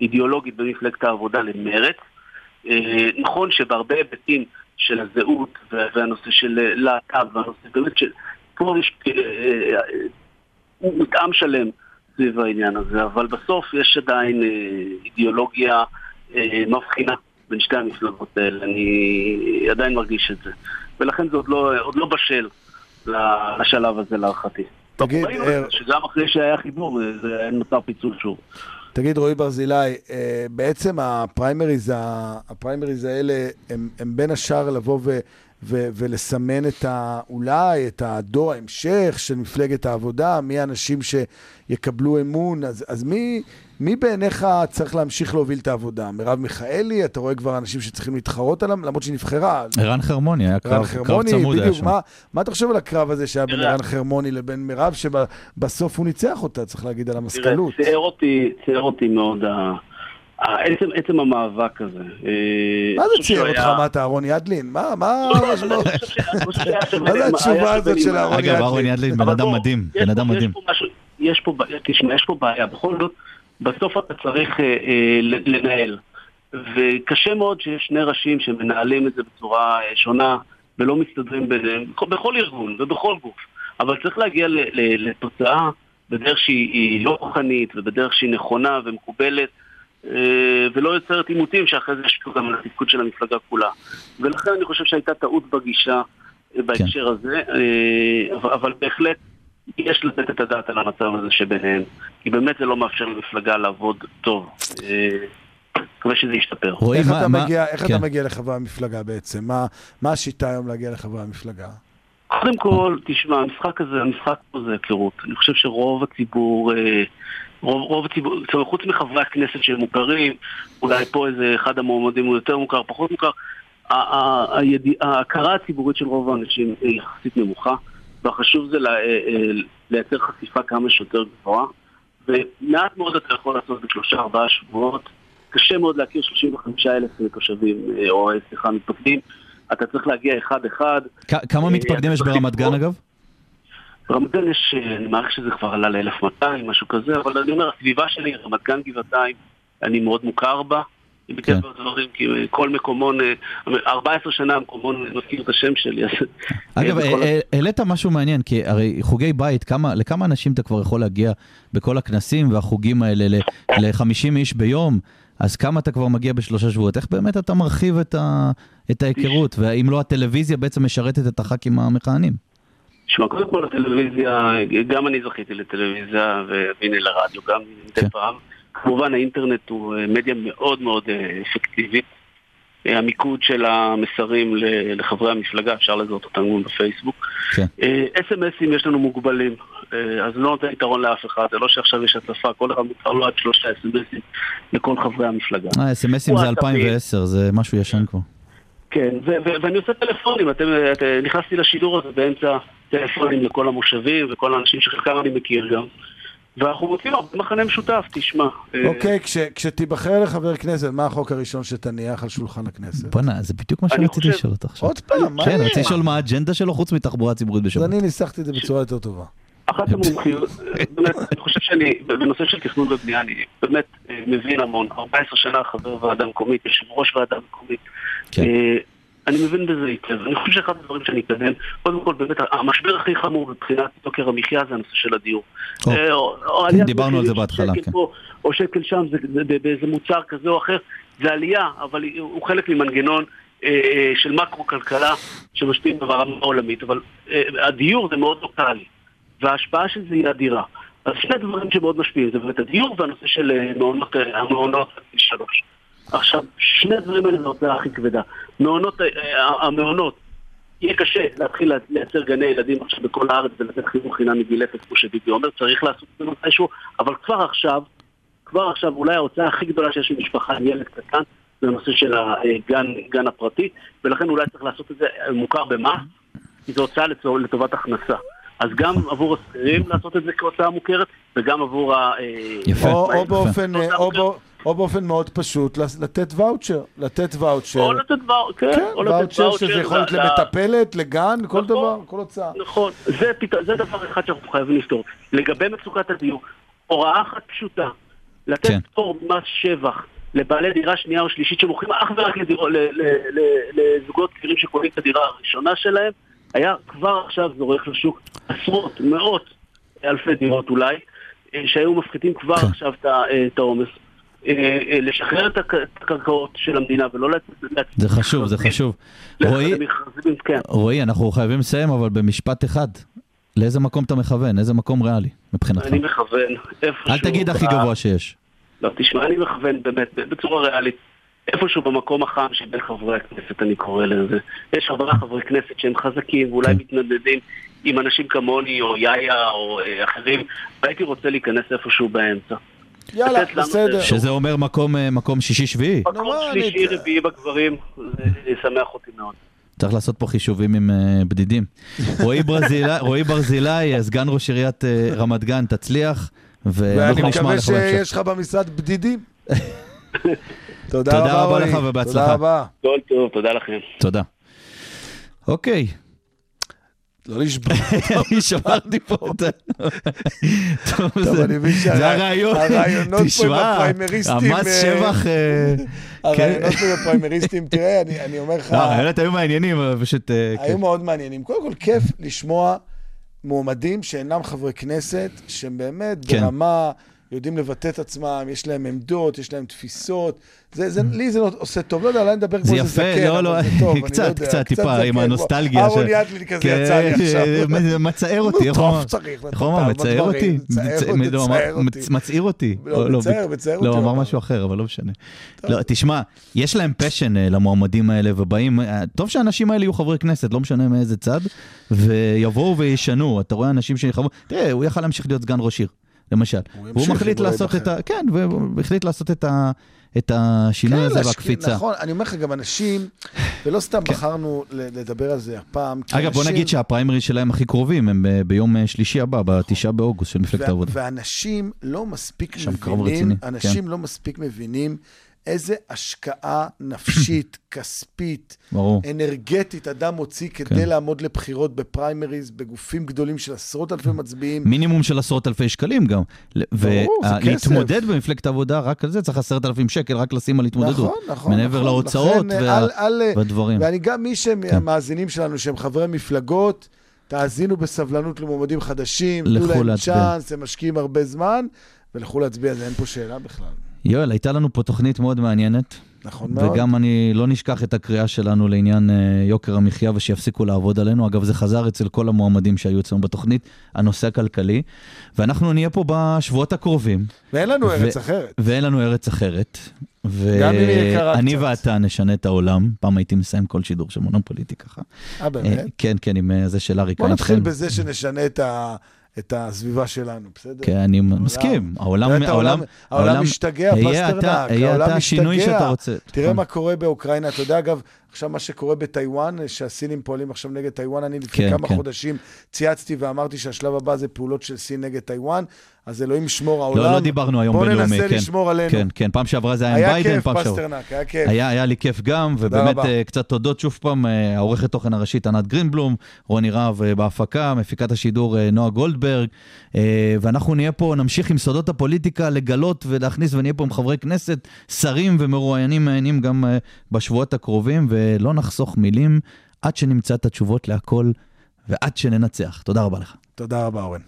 אידיאולוגית במפלגת העבודה למרץ. אה, נכון שבהרבה היבטים של הזהות וה- והנושא של אה, להט"ב והנושא באמת של... פה יש אה, אה, אה, מתאם שלם סביב העניין הזה, אבל בסוף יש עדיין אה, אידיאולוגיה אה, מבחינה בין שתי המפלגות האלה, אני עדיין מרגיש את זה. ולכן זה עוד לא, עוד לא בשל לשלב הזה להערכתי. תגיד, אה, שגם אחרי שהיה חיבור, זה נוצר פיצול שוב. תגיד, רועי ברזילי, בעצם הפריימריז, הפריימריז האלה הם, הם בין השאר לבוא ו, ולסמן את ה, אולי את הדור ההמשך של מפלגת העבודה, מי האנשים שיקבלו אמון, אז, אז מי, מי בעיניך צריך להמשיך להוביל את העבודה? מרב מיכאלי, אתה רואה כבר אנשים שצריכים להתחרות עליו, למרות שהיא נבחרה. ערן חרמוני, היה קרב קרב חרמוני, צמוד היה בדיוק, שם. מה, מה אתה חושב על הקרב הזה שהיה בין תראה. רן חרמוני לבין מרב, שבסוף הוא ניצח אותה, צריך להגיד, על תראה, המסקנות. ציער אותי, ציער אותי מאוד ה- עצם, עצם המאבק הזה. אה, מה זה צייר אותך? מה אתה אהרון ידלין? מה, מה, לא, לא, מה, מה זה התשובה הזאת של אהרון אגב, ידלין? אהרון ידלין, בן אדם מדהים, יש בן אדם מדהים. יש פה משהו, יש פה, בעיה, תשמע, יש פה בעיה, בכל זאת, בסוף אתה צריך אה, אה, לנהל. וקשה מאוד שיש שני ראשים שמנהלים את זה בצורה אה, שונה ולא מסתדרים ביניהם, בכל- ארגון ובכל גוף. אבל צריך להגיע לתוצאה בדרך שהיא היא לא כוחנית ובדרך שהיא נכונה ומקובלת. אה, ולא יוצרת עימותים שאחרי זה ישפיעו גם על התפקוד של המפלגה כולה. ולכן אני חושב שהייתה טעות בגישה אה, בהקשר הזה, אה, אבל- בהחלט יש לתת את הדעת על המצב הזה שביניהם, כי באמת זה לא מאפשר למפלגה לעבוד טוב. מקווה שזה ישתפר. רועי, איך מה- אתה מה- מגיע, איך כן. אתה מגיע לחברי המפלגה בעצם? מה, מה השיטה היום להגיע לחברי המפלגה? קודם כל, תשמע, המשחק הזה, המשחק פה זה היכרות. אני חושב שרוב הציבור, אה, רוב, רוב הציבור, זאת אומרת, חוץ מחברי הכנסת שהם מוכרים, אולי פה איזה אחד המועמדים הוא יותר מוכר, פחות מוכר, ההכרה הציבורית של רוב האנשים היא יחסית נמוכה, והחשוב זה אה, אה, לייצר חשיפה כמה שיותר גבוהה, ומעט מאוד אתה יכול לעשות בשלושה ארבעה שבועות. קשה מאוד להכיר 35 אלף תושבים, או סליחה, מתפקדים. אתה צריך להגיע אחד-אחד. כמה אה, מתפקדים יש ברמת גן אגב? ברמת גן יש, אה, אני מעריך שזה כבר עלה ל-1200, משהו כזה, אבל אני אומר, הסביבה שלי, רמת גן גבעתיים, אני מאוד מוכר בה. כן. מטבע הדברים, כי אה, כל מקומון, אה, 14 שנה המקומון מזכיר את השם שלי. אגב, העלית משהו מעניין, כי הרי חוגי בית, כמה, לכמה אנשים אתה כבר יכול להגיע בכל הכנסים והחוגים האלה ל-50 איש ביום, אז כמה אתה כבר מגיע בשלושה שבועות? איך באמת אתה מרחיב את, ה, את ההיכרות? והאם לא הטלוויזיה בעצם משרתת את הח"כים המכהנים? תשמע, קודם כל הטלוויזיה, גם אני זכיתי לטלוויזיה והנה לרדיו, גם כן. מדי פעם. כמובן האינטרנט הוא אה, מדיה מאוד מאוד אה, אפקטיבית. אה, המיקוד של המסרים לחברי המפלגה, אפשר לזהות אותם גם בפייסבוק. כן. אס.אם.אסים יש לנו מוגבלים, אז לא נותן יתרון לאף אחד, זה לא שעכשיו יש הצפה, כל אחד מותר לו עד שלושה אס.אם.אסים לכל חברי המפלגה. אה, אס.אם.אסים זה וואטסאפים. 2010, זה משהו ישן כבר. כן, ואני עושה טלפונים, אתם, את, נכנסתי לשידור הזה באמצע טלפונים לכל המושבים וכל האנשים שחלקם אני מכיר גם. ואנחנו מוצאים הרבה מכנה משותף, תשמע. אה, אוקיי, כש- כשתיבחר לחבר כנסת, מה החוק הראשון שתניח על שולחן הכנסת? בוא'נה, זה בדיוק מה שרציתי לשאול אותך עכשיו. עוד פעם, מה כן? רציתי לשאול מה האג'נדה שלו חוץ מתחבורה ציבורית אז בשבת. אני ניסחתי את זה בצורה יותר טובה. אחת המומחיות, באמת, אני חושב שאני, בנושא של תכנון ובנייה, אני באמת אה, מבין המון. 14 שנה חבר ועדה מקומית, יושב ראש ועדה מקומית. כן. אה, אני מבין בזה היטב. אני חושב שאחד הדברים שאני אקדם, קודם כל, באמת, המשבר הכי חמור מבחינת יוקר המחיה זה הנושא של הדיור. אה, דיברנו על זה בהתחלה, כן. או שקל שם, זה, זה, זה באיזה מוצר כזה או אחר, זה עלייה, אבל הוא חלק ממנגנון של מקרו-כלכלה שמשפיעים ברמה העולמית, אבל הדיור זה מאוד לוקאלי, וההשפעה של זה היא אדירה. אז שני דברים שמאוד משפיעים, זה באמת הדיור והנושא של אה, אה, המעונות שלוש. עכשיו, שני הדברים האלה זה ההוצאה הכי כבדה. מעונות, אה, המעונות, יהיה קשה להתחיל לייצר גני ילדים עכשיו בכל הארץ ולתת חינוך חינם מגיל אפס, כמו שביבי אומר, צריך לעשות את זה מתישהו, אבל כבר עכשיו, כבר עכשיו, אולי ההוצאה הכי גדולה שיש למשפחה עם ילד קטן, זה הנושא של הגן גן הפרטי, ולכן אולי צריך לעשות את זה מוכר במס, כי זו הוצאה לטובת הכנסה. אז גם עבור השכירים לעשות את זה כהוצאה מוכרת, וגם עבור ה... אה, יפה. או- או. באופן, יפה. או בא- או באופן מאוד פשוט, לתת ואוצ'ר. לתת ואוצ'ר. או לתת ואוצ'ר, כן, כן, או לתת ואוצ'ר ואוצ'ר שזה יכול להיות ל- למטפלת, לגן, כל נכון. דבר, כל הוצאה. נכון, זה, פת... זה דבר אחד שאנחנו חייבים לפתור. לגבי מצוקת הדיור, הוראה אחת פשוטה, לתת כן. פטור מס שבח לבעלי דירה שנייה או שלישית שמוכרים אך ורק לדירו, ל... ל... ל... לזוגות צעירים שקונים את הדירה הראשונה שלהם, היה כבר עכשיו זורק לשוק עשרות, מאות אלפי דירות אולי, אה, שהיו מפחיתים כבר כן. עכשיו את אה, העומס. אה, לשחרר את הק- את הקרקעות של המדינה ולא לצאת... זה חשוב, זה חשוב. רועי, כן. רועי, אנחנו חייבים לסיים, אבל במשפט אחד. לאיזה מקום אתה מכוון? איזה מקום ריאלי מבחינתך? אני מכוון איפשהו... אל תגיד הכי גבוה שיש. לא, תשמע, אני מכוון באמת, בצורה ריאלית, איפשהו במקום החם שבין חברי הכנסת, אני קורא לזה. יש ארבעה חברי כנסת שהם חזקים ואולי כן. מתנדדים עם אנשים כמוני או יאיה או אה, אחרים, והייתי רוצה להיכנס איפשהו באמצע. יאללה, בסדר. שזה אומר מקום, אה, מקום שישי-שביעי. מקום מה, שלישי, אני- רביעי בגברים, זה ישמח אותי מאוד. צריך לעשות פה חישובים עם אה, בדידים. רועי ברזילי- ברזילי, אה, סגן ראש עיריית אה, רמת גן, תצליח, ואני ואנחנו נשמע מקווה לך בהמשך. שיש לך במשרד בדידים. תודה תודה רבה, רבה רועי. לך ובהצלחה. תודה רבה. כל טוב, תודה לכם. תודה. אוקיי, לא לשבור. אני שמרתי פה את ה... טוב, זה- אני מבין הרעיון. הרעיונות פה עם תשמע, הפריימריסטים, המס אה, שבח... אה, הרעיונות כן. פה בפריימריסטים, תראה, אני אני אומר לך, לא, הרעיונות היו מעניינים, אבל פשוט... אה, היו. מאוד מעניינים. קודם כל, כיף לשמוע מועמדים שאינם חברי כנסת, שהם באמת כן. ברמה, יודעים לבטא את עצמם, יש להם עמדות, יש להם תפיסות. זה, זה, לי זה לא עושה טוב, לא יודע, אולי נדבר כמו זה איזה יפה, זקן, לא, אבל לא, זה טוב, אני לא קצת, יודע, קצת, טיפה, עם. הנוסטלגיה. אהרון ידלין כזה כן, יצא לי עכשיו. זה מצער אותי, איך הוא אמר? מצער אותי? מצער מצ- אותי, לא, מצער מצעיר אותי. לא, מצער, מצער אותי, לא, אמר אמר. משהו אחר, אבל לא משנה. לא, תשמע, יש להם פשן אה, למועמדים האלה, ובאים, אה, טוב שהאנשים האלה יהיו חברי כנסת, לא משנה מאיזה צד, ויבואו וישנו. אתה רואה אנשים שיחברו, תראה, הוא יכל להמשיך להיות סגן ראש עיר, למשל. הוא והוא מחליט לעשות את ה... כן, והוא החליט לעשות את ה... את השינוי כן, הזה להשקיע- והקפיצה. נכון, אני אומר לך, גם אנשים, ולא סתם בחרנו ל- לדבר על זה הפעם. כן. אגב, בוא אנשים- נגיד שהפריימריז שלהם הכי קרובים הם ב- ביום אה, שלישי הבא, בתשעה באוגוסט של מפלגת העבודה. ואנשים לא מספיק מבינים, כן. אנשים לא מספיק מבינים איזה השקעה נפשית, כספית, ברור. אנרגטית אדם מוציא כדי כן. לעמוד לבחירות בפריימריז, בגופים גדולים של עשרות אלפי מצביעים. מינימום של עשרות אלפי שקלים גם. ברור, זה כסף. ולהתמודד במפלגת העבודה, רק על זה צריך עשרת אלפים שקל, רק לשים על התמודדות. נכון, נכון. מעבר נכון. להוצאות לכן, וה- אל- אל- והדברים. ואני גם, מי שמהמאזינים שלנו, שהם חברי מפלגות, תאזינו בסבלנות למועמדים חדשים, תנו להם. צ'אנס, הם משקיעים הרבה זמן, ולכו להצביע, זה אין פה שאלה בכלל. יואל, הייתה לנו פה תוכנית מאוד מעניינת, נכון מאוד. וגם אני לא נשכח את הקריאה שלנו לעניין אה, יוקר המחיה ושיפסיקו לעבוד עלינו. אגב, זה חזר אצל כל המועמדים שהיו אצלנו בתוכנית, הנושא הכלכלי. ואנחנו נהיה פה בשבועות הקרובים, ואין לנו ו- ארץ אחרת. ואין לנו ארץ אחרת. ואני. ואתה נשנה את העולם. פעם הייתי מסיים כל שידור של מונופוליטי ככה. אה, באמת? אה, כן, כן, עם אה, זה של אריק בוא נתחיל. בזה שנשנה את ה- את הסביבה שלנו, בסדר? כן, אני מסכים. העולם, העולם- העולם משתגע, פסטרנק, העולם משתגע. תראה נכון. מה קורה באוקראינה. אתה יודע, אגב, עכשיו מה שקורה בטיוואן, שהסינים פועלים עכשיו נגד טיוואן, אני לפני כן, כמה כן. חודשים צייצתי ואמרתי שהשלב הבא זה פעולות של סין נגד טיוואן, אז אלוהים ישמור העולם. לא, לא דיברנו היום בוא בינלאומי, ננסה כן. לשמור עלינו. כן, כן, פעם שעברה זה היה עם היה ביידן, כיף, פעם שעברה. פסטרנק, היה כיף. היה, היה לי כיף גם, ובאמת. אה, קצת תודות שוב פעם, אה, העורכת תוכן הראשית ענת גרינבלום, רוני רהב אה, בהפקה, מפיקת השידור נועה גולדברג, ואנחנו נהיה פה, נמשיך עם סודות הפוליטיקה, לגלות ולהכניס, ונהיה פה עם חברי כנסת, שרים ומרואיינים מעניינים גם בשבועות הקרובים, ולא נחסוך מילים עד שנמצא את התשובות להכל ועד שננצח. תודה רבה לך. תודה רבה, אורן.